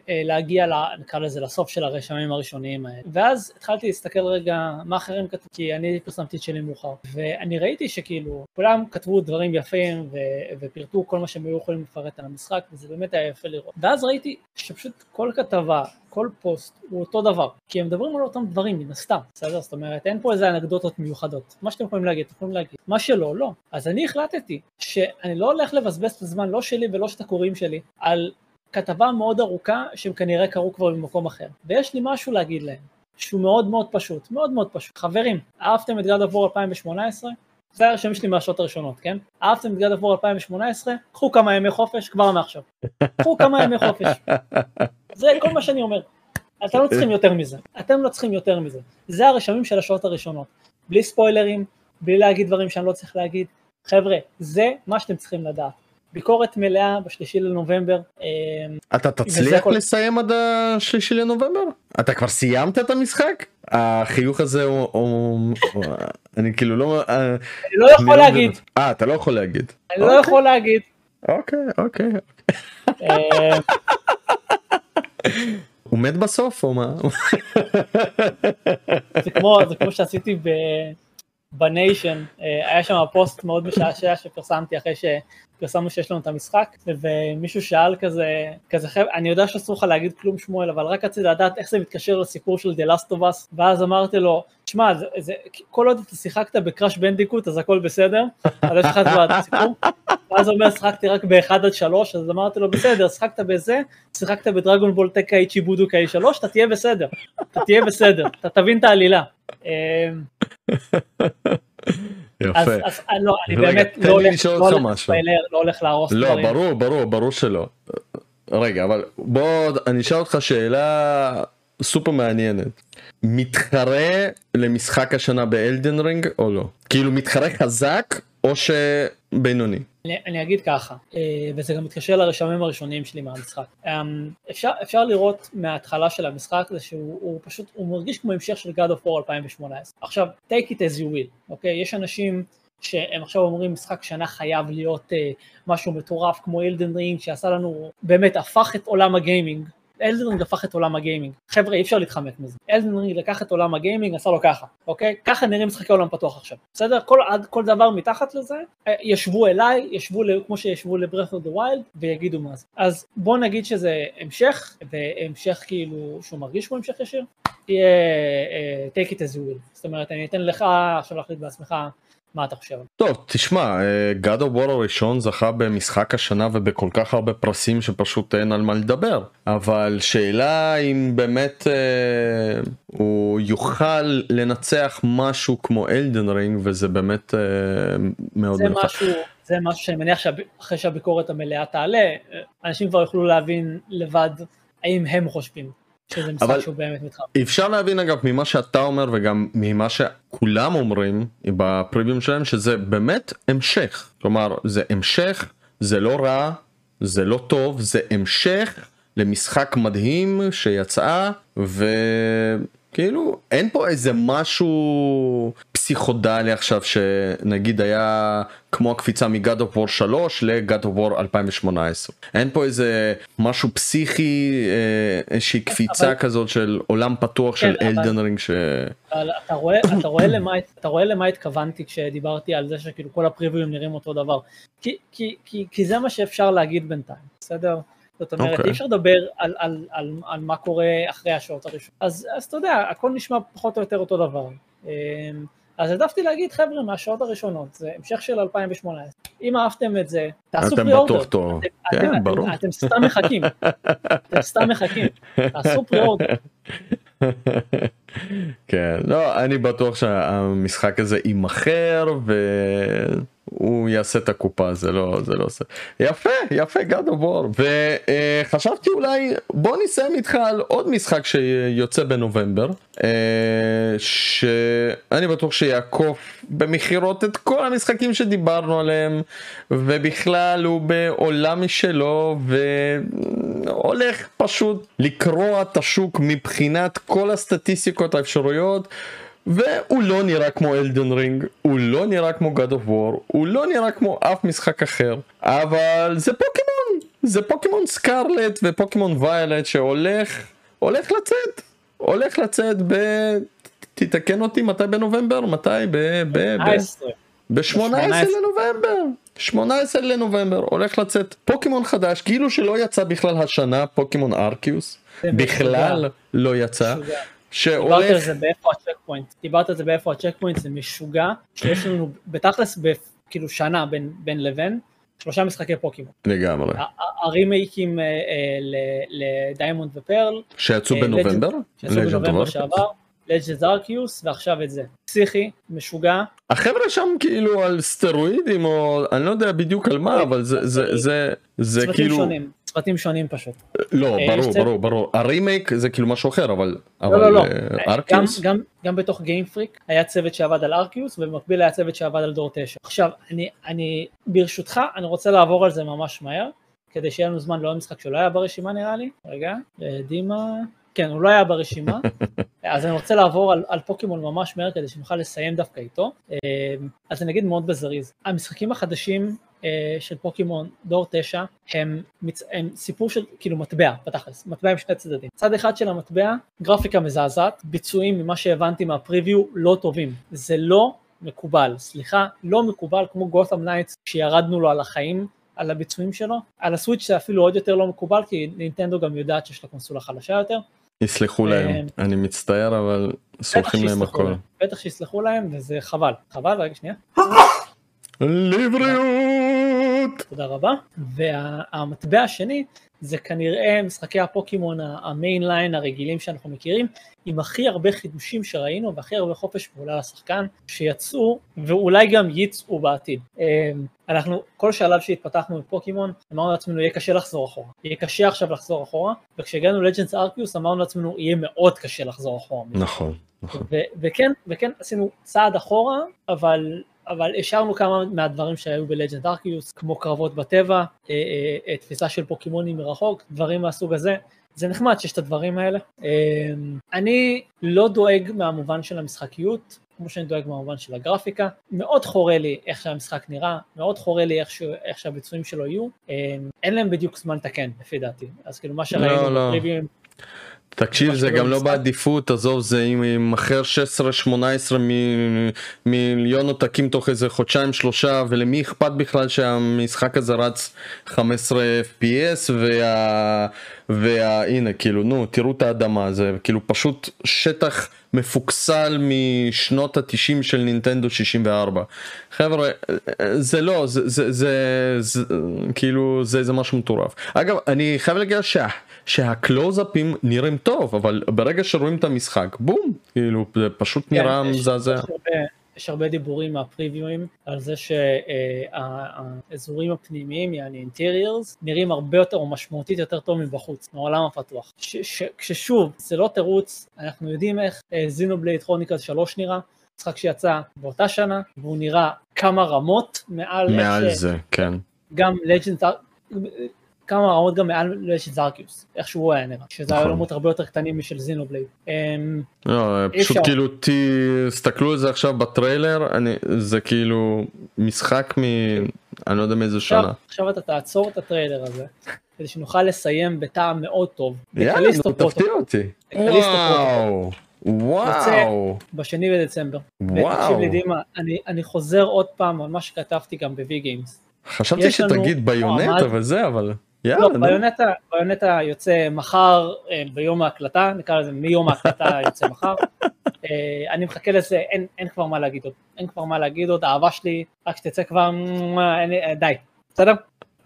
אה, להגיע, לה, נקרא לזה, לסוף של הרשמים הראשוניים האלה, ואז התחלתי להסתכל רגע מה אחרים כתבו, כי אני פרסמתי את שלי מאוחר, ואני ראיתי שכאילו כולם כתבו דברים יפים ו, ופרטו כל מה שהם היו יכולים לפרט על המשחק, וזה באמת היה יפה לראות. ואז ראיתי שפשוט כל כתבה, כל פוסט הוא אותו דבר, כי הם מדברים על אותם דברים מן הסתם, בסדר? זאת אומרת אין פה איזה אנקדוטות מיוחדות, מה שאתם יכולים להגיד, אתם יכולים להגיד, מה שלא, לא. אז אני החלטתי שאני לא הולך לבזבז את הזמן, לא שלי ולא של הקוראים שלי, על כתבה מאוד ארוכה שהם כנראה קראו כבר במקום אחר, ויש לי משהו להגיד להם, שהוא מאוד מאוד פשוט, מאוד מאוד פשוט. חברים, אהבתם את גד עבור 2018? זה הרשמים שלי מהשעות הראשונות, כן? אהבתם את גד עבור 2018? קחו כמה ימי חופש כבר מעכשיו. קחו כמה ימי חופש. זה כל מה שאני אומר. אתם לא צריכים יותר מזה. אתם לא צריכים יותר מזה. זה הרשמים של השעות הראשונות. בלי ספוילרים, בלי להגיד דברים שאני לא צריך להגיד. חבר'ה, זה מה שאתם צריכים לדעת. ביקורת מלאה בשלישי לנובמבר. אמ, אתה תצליח כל... לסיים עד השלישי לנובמבר? אתה כבר סיימת את המשחק? החיוך הזה הוא אני כאילו לא אה, אני לא יכול לא להגיד. אה אתה לא יכול להגיד. אני לא אוקיי. יכול להגיד. אוקיי אוקיי. אמ, הוא מת בסוף או מה? זה כמו שעשיתי ב... בניישן, היה שם פוסט מאוד משעשע שפרסמתי אחרי שפרסמנו שיש לנו את המשחק, ומישהו שאל כזה, כזה חבר'ה, אני יודע שאסור לך להגיד כלום שמואל, אבל רק רציתי לדעת איך זה מתקשר לסיפור של The Last of Us, ואז אמרתי לו, שמע, כל עוד אתה שיחקת בקראש בנדיקוט אז הכל בסדר, אז יש לך את הסיפור, ואז הוא אומר, שחקתי רק ב-1 עד 3, אז אמרתי לו, בסדר, שחקת בזה, שיחקת בדרגון בול טקה איצ'י בודו כאי 3, אתה תהיה בסדר, אתה תהיה בסדר, אתה תבין את העלילה. יפה. אז, אז לא, אני באמת לא הולך, לא הולך לספיילר, לא הולך להרוס לא, דברים. לא, ברור, ברור, ברור שלא. רגע, אבל בוא, אני אשאל אותך שאלה סופר מעניינת. מתחרה למשחק השנה באלדן רינג או לא? כאילו מתחרה חזק או שבינוני? אני, אני אגיד ככה, אה, וזה גם מתקשר לרשמים הראשוניים שלי מהמשחק. אמ, אפשר, אפשר לראות מההתחלה של המשחק זה שהוא פשוט, הוא מרגיש כמו המשך של God of War 2018. עכשיו, take it as you will, אוקיי? יש אנשים שהם עכשיו אומרים משחק שנה חייב להיות אה, משהו מטורף כמו Elden Ring שעשה לנו, באמת הפך את עולם הגיימינג Elden Ring הפך את עולם הגיימינג. חבר'ה, אי אפשר להתחמק מזה. Elden Ring לקח את עולם הגיימינג, עשה לו ככה, אוקיי? ככה נראים משחקי עולם פתוח עכשיו. בסדר? כל, כל דבר מתחת לזה, אה, ישוו אליו, ישוו כמו שישוו ל-Breath of the Wild, ויגידו מה זה. אז בוא נגיד שזה המשך, והמשך כאילו, שהוא מרגיש כמו המשך ישיר, יהיה uh, take it as you will. זאת אומרת, אני אתן לך עכשיו להחליט בעצמך מה אתה חושב? טוב תשמע אה, God of War הראשון זכה במשחק השנה ובכל כך הרבה פרסים שפשוט אין על מה לדבר. אבל שאלה אם באמת אה, הוא יוכל לנצח משהו כמו אלדן רינג וזה באמת אה, מאוד זה משהו זה משהו שאני מניח שאחרי שהביקורת המלאה תעלה אה, אנשים כבר יוכלו להבין לבד האם הם חושבים שזה משחק שהוא באמת מתחם. אפשר להבין אגב ממה שאתה אומר וגם ממה שכולם אומרים בפריווים שלהם שזה באמת המשך כלומר זה המשך זה לא רע זה לא טוב זה המשך למשחק מדהים שיצא וכאילו אין פה איזה משהו פסיכודלי עכשיו שנגיד היה כמו הקפיצה מ God of War 3 ל God of War 2018 אין פה איזה משהו פסיכי אה, איזושהי קפיצה אבל... כזאת של עולם פתוח כן, של Elden Ring ש... אתה רואה, אתה, רואה למה, אתה רואה למה התכוונתי כשדיברתי על זה שכאילו כל הפריוויים נראים אותו דבר כי, כי, כי, כי זה מה שאפשר להגיד בינתיים בסדר. זאת אומרת, okay. אוקיי. אי אפשר לדבר על, על, על, על מה קורה אחרי השעות הראשונות. אז, אז אתה יודע, הכל נשמע פחות או יותר אותו דבר. אמ, אז העדפתי להגיד חבר'ה מהשעות הראשונות זה המשך של 2018 אם אהבתם את זה תעשו פרי אורדר אתם, טוב. אתם, כן, אתם, ברור. אתם, אתם סתם מחכים אתם סתם מחכים תעשו פרי אורדר כן לא אני בטוח שהמשחק הזה יימכר ו... הוא יעשה את הקופה זה לא זה לא עושה יפה יפה God of War וחשבתי אולי בוא נסיים איתך על עוד משחק שיוצא בנובמבר אה, שאני בטוח שיעקוף במכירות את כל המשחקים שדיברנו עליהם ובכלל הוא בעולם משלו והולך פשוט לקרוע את השוק מבחינת כל הסטטיסטיקות האפשריות. והוא לא נראה כמו אלדן רינג, הוא לא נראה כמו God of War, הוא לא נראה כמו אף משחק אחר, אבל זה פוקימון, זה פוקימון סקארלט ופוקימון ויילט שהולך, הולך לצאת, הולך לצאת ב... תתקן אותי מתי בנובמבר? מתי? ב... ב... ב-18 לנובמבר, 18 לנובמבר הולך לצאת פוקימון חדש כאילו שלא יצא בכלל השנה פוקימון Arceus. בכלל לא יצא שהולך... דיברת על זה באיפה ה checkpoint, דיברת על זה באיפה ה checkpoint, זה משוגע, שיש לנו בתכלס כאילו שנה בין, בין לבין, שלושה משחקי פוקימון. לגמרי. הרימייקים אה, אה, ל Diamond ו Pearl. שיצאו אה, בנובמבר? שיצאו בנובמבר שעבר. לג'נד ארקיוס ועכשיו את זה. פסיכי, משוגע. החבר'ה שם כאילו על סטרואידים או אני לא יודע בדיוק על מה אבל זה זה זה זה כאילו. שונים. צוותים שונים פשוט. לא, אה, ברור, ברור, ברור. הרימייק זה כאילו משהו אחר, אבל... לא, לא, לא. ארקיוס? גם, גם, גם בתוך גיימפריק היה צוות שעבד על ארקיוס, ובמקביל היה צוות שעבד על דור 9. עכשיו, אני, אני, ברשותך, אני רוצה לעבור על זה ממש מהר, כדי שיהיה לנו זמן לעוד משחק שלא היה ברשימה נראה לי. רגע, דימה... כן, הוא לא היה ברשימה, אז אני רוצה לעבור על, על פוקימון ממש מהר כדי שנוכל לסיים דווקא איתו. אה, אז אני אגיד מאוד בזריז, המשחקים החדשים אה, של פוקימון דור 9 הם, מצ... הם סיפור של כאילו מטבע בתכלס, מטבע עם שני צדדים. צד אחד של המטבע, גרפיקה מזעזעת, ביצועים ממה שהבנתי מה preview לא טובים. זה לא מקובל, סליחה, לא מקובל כמו Gotham Knights שירדנו לו על החיים, על הביצועים שלו, על ה Switch זה אפילו עוד יותר לא מקובל כי נינטנדו גם יודעת שיש לה קונסולה חלשה יותר. יסלחו להם, אה, אני מצטער אבל סולחים להם הכל. בטח שיסלחו להם וזה חבל, חבל, רגע שנייה. לבריאות! תודה רבה. והמטבע השני זה כנראה משחקי הפוקימון ה mainline הרגילים שאנחנו מכירים, עם הכי הרבה חידושים שראינו והכי הרבה חופש פעולה לשחקן שיצאו ואולי גם יצאו בעתיד. אמ, אנחנו, כל שלב שהתפתחנו בפוקימון אמרנו לעצמנו יהיה קשה לחזור אחורה, יהיה קשה עכשיו לחזור אחורה, וכשהגענו לג'נס ארקיוס אמרנו לעצמנו יהיה מאוד קשה לחזור אחורה. נכון, נכון. וכן, וכן עשינו צעד אחורה, אבל אבל השארנו כמה מהדברים שהיו בלג'נד ארקיוס, כמו קרבות בטבע, אה, אה, אה, תפיסה של פוקימונים מרחוק, דברים מהסוג הזה. זה נחמד שיש את הדברים האלה. אני לא דואג מהמובן של המשחקיות, כמו שאני דואג מהמובן של הגרפיקה. מאוד חורה לי איך שהמשחק נראה, מאוד חורה לי איך, ש... איך שהביצועים שלו יהיו. אין להם בדיוק זמן לתקן, לפי דעתי. אז כאילו מה שראינו לא, לא. בפריוויים... תקשיב זה גם לא בעדיפות עזוב זה אם יימכר 16-18 מיליון עותקים תוך איזה חודשיים שלושה ולמי אכפת בכלל שהמשחק הזה רץ 15 fps וה... והנה כאילו נו תראו את האדמה זה כאילו פשוט שטח מפוקסל משנות התשעים של נינטנדו 64 חבר'ה זה לא זה זה זה, זה כאילו זה זה משהו מטורף. אגב אני חייב להגיד שה... שהקלוזאפים נראים טוב אבל ברגע שרואים את המשחק בום! כאילו זה פשוט כן, נראה מזעזע. יש הרבה דיבורים מהפריוויואים על זה שהאזורים הפנימיים, יעני אינטריורס, נראים הרבה יותר או משמעותית יותר טוב מבחוץ, מעולם הפתוח. כששוב, זה לא תירוץ, אנחנו יודעים איך זינובלייד כרוניקל 3 נראה, משחק שיצא באותה שנה, והוא נראה כמה רמות מעל... מעל זה, כן. גם לג'נד כמה רמות גם מעל של זרקיוס, איך שהוא היה נראה, שזה היה עולמות נכון. הרבה יותר קטנים משל זינובלייד. אמ, לא, פשוט כאילו תסתכלו על זה עכשיו בטריילר, זה כאילו משחק מ... אני לא יודע מאיזה שנה. עכשיו אתה תעצור את הטריילר הזה, כדי שנוכל לסיים בטעם מאוד טוב. יאללה, נו תפתיע אותי. וואו. וואו. בשני בדצמבר. וואו. תקשיב לי דימה, אני חוזר עוד פעם על מה שכתבתי גם בווי גיימס. חשבתי שתגיד ביונט אבל זה אבל. יאללה, לא, ביונטה, ביונטה יוצא מחר אה, ביום ההקלטה, נקרא לזה מיום ההקלטה יוצא מחר. אה, אני מחכה לזה, אין, אין כבר מה להגיד עוד, אין כבר מה להגיד עוד, האהבה שלי, רק שתצא כבר, אין, אה, די, בסדר?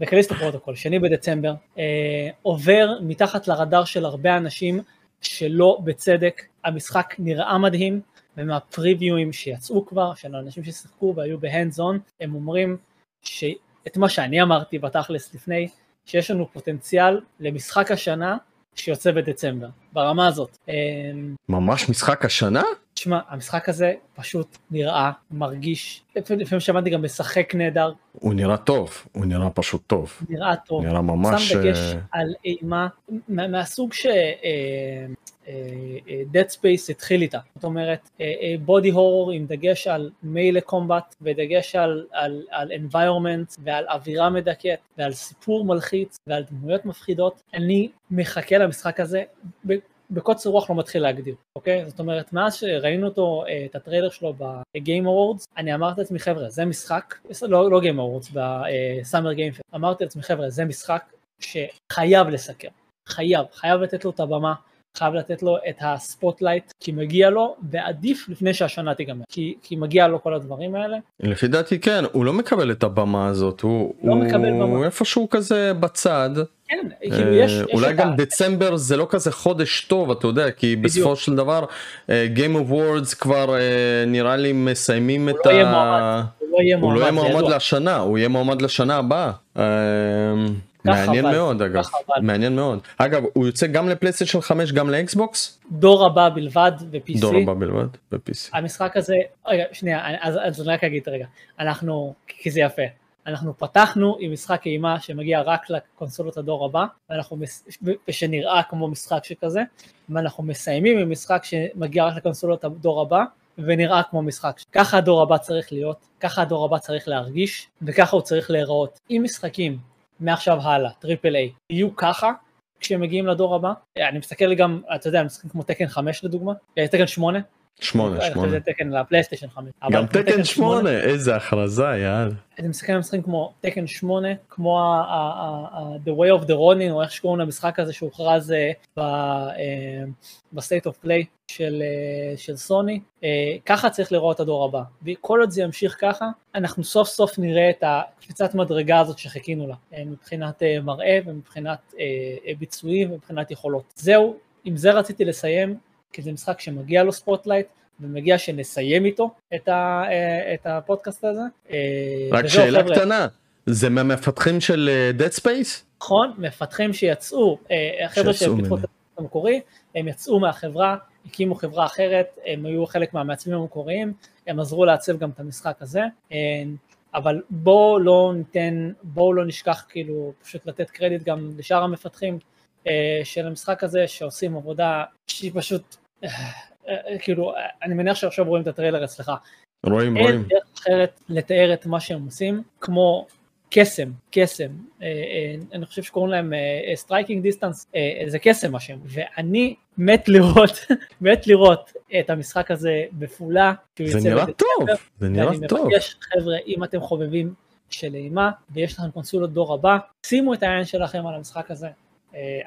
ב Callisto Protocol, שני בדצמבר, אה, עובר מתחת לרדאר של הרבה אנשים שלא בצדק, המשחק נראה מדהים, ומה preview ים שיצאו כבר, של האנשים ששיחקו והיו ב hands on, הם אומרים שאת מה שאני אמרתי בתכלס לפני, שיש לנו פוטנציאל למשחק השנה שיוצא בדצמבר, ברמה הזאת. אמ, ממש משחק השנה? תשמע, המשחק הזה פשוט נראה, מרגיש, לפעמים שמעתי גם משחק נהדר. הוא נראה טוב, הוא נראה פשוט טוב. נראה טוב. נראה ממש... שם דגש uh... על אימה מהסוג ש... אה, אה, Dead Space התחיל איתה, זאת אומרת בודי הורור עם דגש על מיילה קומבט ודגש על, על, על environment ועל אווירה מדכאת ועל סיפור מלחיץ ועל דמויות מפחידות, אני מחכה למשחק הזה בקוצר רוח לא מתחיל להגדיר, אוקיי? זאת אומרת, מאז שראינו אותו, את הטריילר שלו ב-Game Awards, אני אמרתי לעצמי, חבר'ה, זה משחק, לא, לא Game Awards, ב- Summer Game Fest, אמרתי לעצמי, חבר'ה, זה משחק שחייב לסקר, חייב, חייב לתת לו את הבמה, חייב לתת לו את ה spotlight כי מגיע לו ועדיף לפני שהשנה תיגמר כי, כי מגיע לו כל הדברים האלה. לפי דעתי כן הוא לא מקבל את הבמה הזאת הוא, לא הוא, מקבל במה. הוא איפשהו כזה בצד. כן, כאילו יש, יש אולי גם ה... דצמבר זה לא כזה חודש טוב אתה יודע כי בדיוק. בסופו של דבר Game Awards כבר נראה לי מסיימים את לא ה... הוא לא יהיה מועמד, הוא לא יהיה מועמד לשנה הוא יהיה מועמד לשנה הבאה. מעניין מאוד אגב, מעניין מאוד. אגב, הוא יוצא גם לפלייסטיישן 5 גם לאקסבוקס? דור הבא בלבד ב-PC. דור הבא בלבד ב-PC. המשחק הזה, רגע, שנייה, אז, אז אני רק אגיד רגע, אנחנו, כי זה יפה, אנחנו פתחנו עם משחק אימה שמגיע רק לקונסולות הדור הבא, ואנחנו, ושנראה כמו משחק שכזה, ואנחנו מסיימים עם משחק שמגיע רק לקונסולות הדור הבא, ונראה כמו משחק. ככה הדור הבא צריך להיות, ככה הדור הבא צריך להרגיש, וככה הוא צריך להיראות. אם משחקים מעכשיו הלאה, triple A, יהיו ככה כשהם מגיעים לדור הבא. אני מסתכל גם, אתה יודע, משחקים כמו Tekken 5 לדוגמה, אה, Tekken 8, שמונה, שמונה. זה Tekken לפלייסטיישן 5. גם Tekken 8, איזה הכרזה, יאללה. אתם מסתכלים על משחקים כמו Tekken 8, כמו The Way of the Ronin, או איך שקוראים למשחק הזה שהוכרז ב-State of Play של, של סוני, ככה צריך לראות הדור הבא. וכל עוד זה ימשיך ככה, אנחנו סוף סוף נראה את הקפיצת מדרגה הזאת שחיכינו לה, מבחינת מראה ומבחינת ביצועים ומבחינת יכולות. זהו, עם זה רציתי לסיים, כי זה משחק שמגיע לו spotlight, ומגיע שנסיים איתו את, ה, את הפודקאסט הזה. רק שאלה חבר'ה, קטנה, זה מהמפתחים של Dead Space? נכון, מפתחים שיצאו, החבר'ה שפיתחו את המקורי, הם יצאו מהחברה, הקימו חברה אחרת, הם היו חלק מהמעצבים המקוריים, הם עזרו לעצב גם את המשחק הזה, אבל בואו לא ניתן, בואו לא נשכח כאילו פשוט לתת קרדיט גם לשאר המפתחים של המשחק הזה, שעושים עבודה שהיא פשוט כאילו, אני מניח שעכשיו רואים את הטריילר אצלך. רואים, רואים. אין דרך אחרת לתאר את מה שהם עושים, כמו קסם, קסם. אני חושב שקוראים להם Striking Distance, זה קסם מה שהם. ואני מת לראות, מת לראות את המשחק הזה בפעולה. זה נראה טוב, זה נראה טוב. ואני מבקש, חבר'ה, אם אתם חובבים של אימה, ויש לכם קונסולות דור הבא, שימו את העין שלכם על המשחק הזה.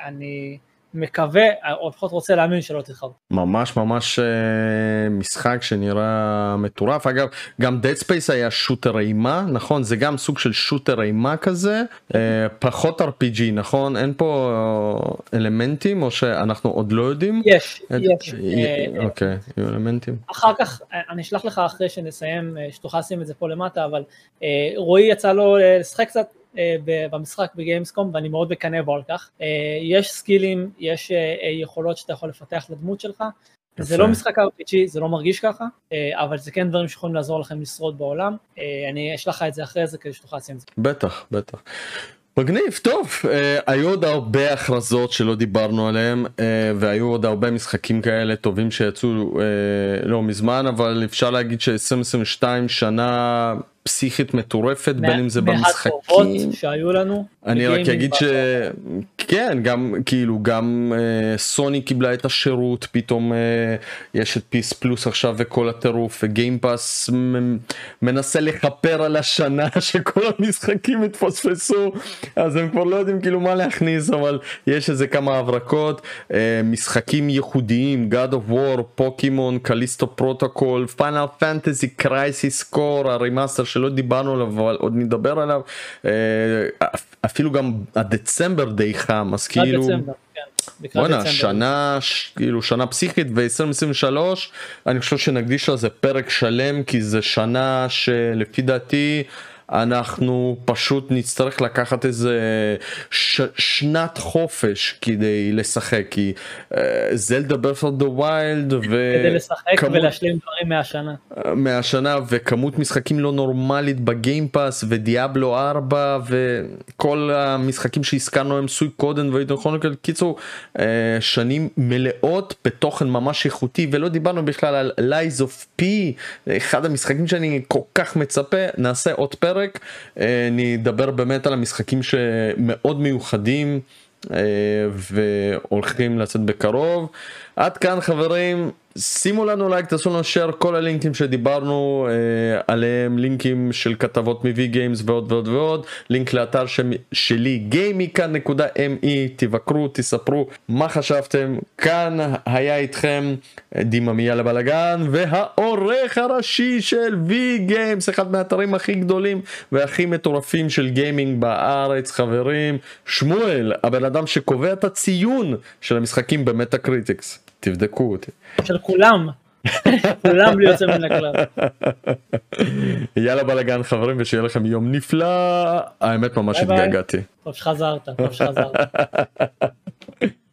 אני... מקווה, או לפחות רוצה להאמין שלא תתחרו. ממש ממש אה, משחק שנראה מטורף. אגב, גם Dead Space היה שוטר אימה, נכון? זה גם סוג של שוטר אימה כזה, אה, פחות RPG, נכון? אין פה אלמנטים או שאנחנו עוד לא יודעים? יש, יש. אוקיי, יהיו אלמנטים. אחר כך, אני אשלח לך אחרי שנסיים, שתוכל לשים את זה פה למטה, אבל רועי יצא לו לשחק קצת. במשחק בגיימסקום ואני מאוד מקנא בו על כך. יש סקילים, יש יכולות שאתה יכול לפתח לדמות שלך. זה לא משחק RPG, זה לא מרגיש ככה, אבל זה כן דברים שיכולים לעזור לכם לשרוד בעולם. אני אשלח לך את זה אחרי זה כדי שתוכל לשים את זה. בטח, בטח. מגניב, טוב, אה, היו עוד הרבה הכרזות שלא דיברנו עליהם אה, והיו עוד הרבה משחקים כאלה טובים שיצאו אה, לא מזמן אבל אפשר להגיד ש-2022 שנה פסיכית מטורפת בין אם זה במשחקים. שהיו לנו אני רק אגיד שכן גם כאילו גם אה, סוני קיבלה את השירות פתאום אה, יש את PS Plus עכשיו וכל הטירוף ו Game Pass מנסה לכפר על השנה שכל המשחקים התפספסו אז הם כבר לא יודעים כאילו מה להכניס אבל יש איזה כמה הברקות אה, משחקים ייחודיים God of War פוקימון Callisto Protocol Final Fantasy Crisis Core ה remaster שלא דיברנו עליו אבל עוד נדבר עליו. אה, אפילו גם הדצמבר די חם אז כאילו כן, בואנה שנה כאילו שנה פסיכית ו-2023 אני חושב שנקדיש לזה פרק שלם כי זה שנה שלפי דעתי אנחנו פשוט נצטרך לקחת איזה ש... שנת חופש כדי לשחק כי Zelda Breath of the Wild כדי לשחק ולהשלים דברים מהשנה מהשנה וכמות משחקים לא נורמלית ב Game Pass ו Diablo 4 וכל המשחקים שהזכרנו הם Suikoden נכון קיצור אה, שנים מלאות בתוכן ממש איכותי ולא דיברנו בכלל על Lies of P אחד המשחקים שאני כל כך מצפה נעשה עוד פרק. הפרק אה, נדבר באמת על המשחקים שמאוד מיוחדים אה, והולכים לצאת בקרוב. עד כאן חברים. שימו לנו לייק תעשו לנו share כל הלינקים שדיברנו אה, עליהם לינקים של כתבות מ-V Games ועוד ועוד ועוד. לינק לאתר ש... שלי gameykan.me תבקרו תספרו מה חשבתם. כאן היה איתכם דימה מיאלה בלאגן והעורך הראשי של V Games אחד מהאתרים הכי גדולים והכי מטורפים של גיימינג בארץ חברים. שמואל הבן אדם שקובע את הציון של המשחקים ב Metacritics תבדקו אותי. של כולם. כולם בלי יוצא מן הכלל. יאללה בלאגן חברים ושיהיה לכם יום נפלא האמת ממש התגעגעתי. טוב שחזרת טוב שחזרת.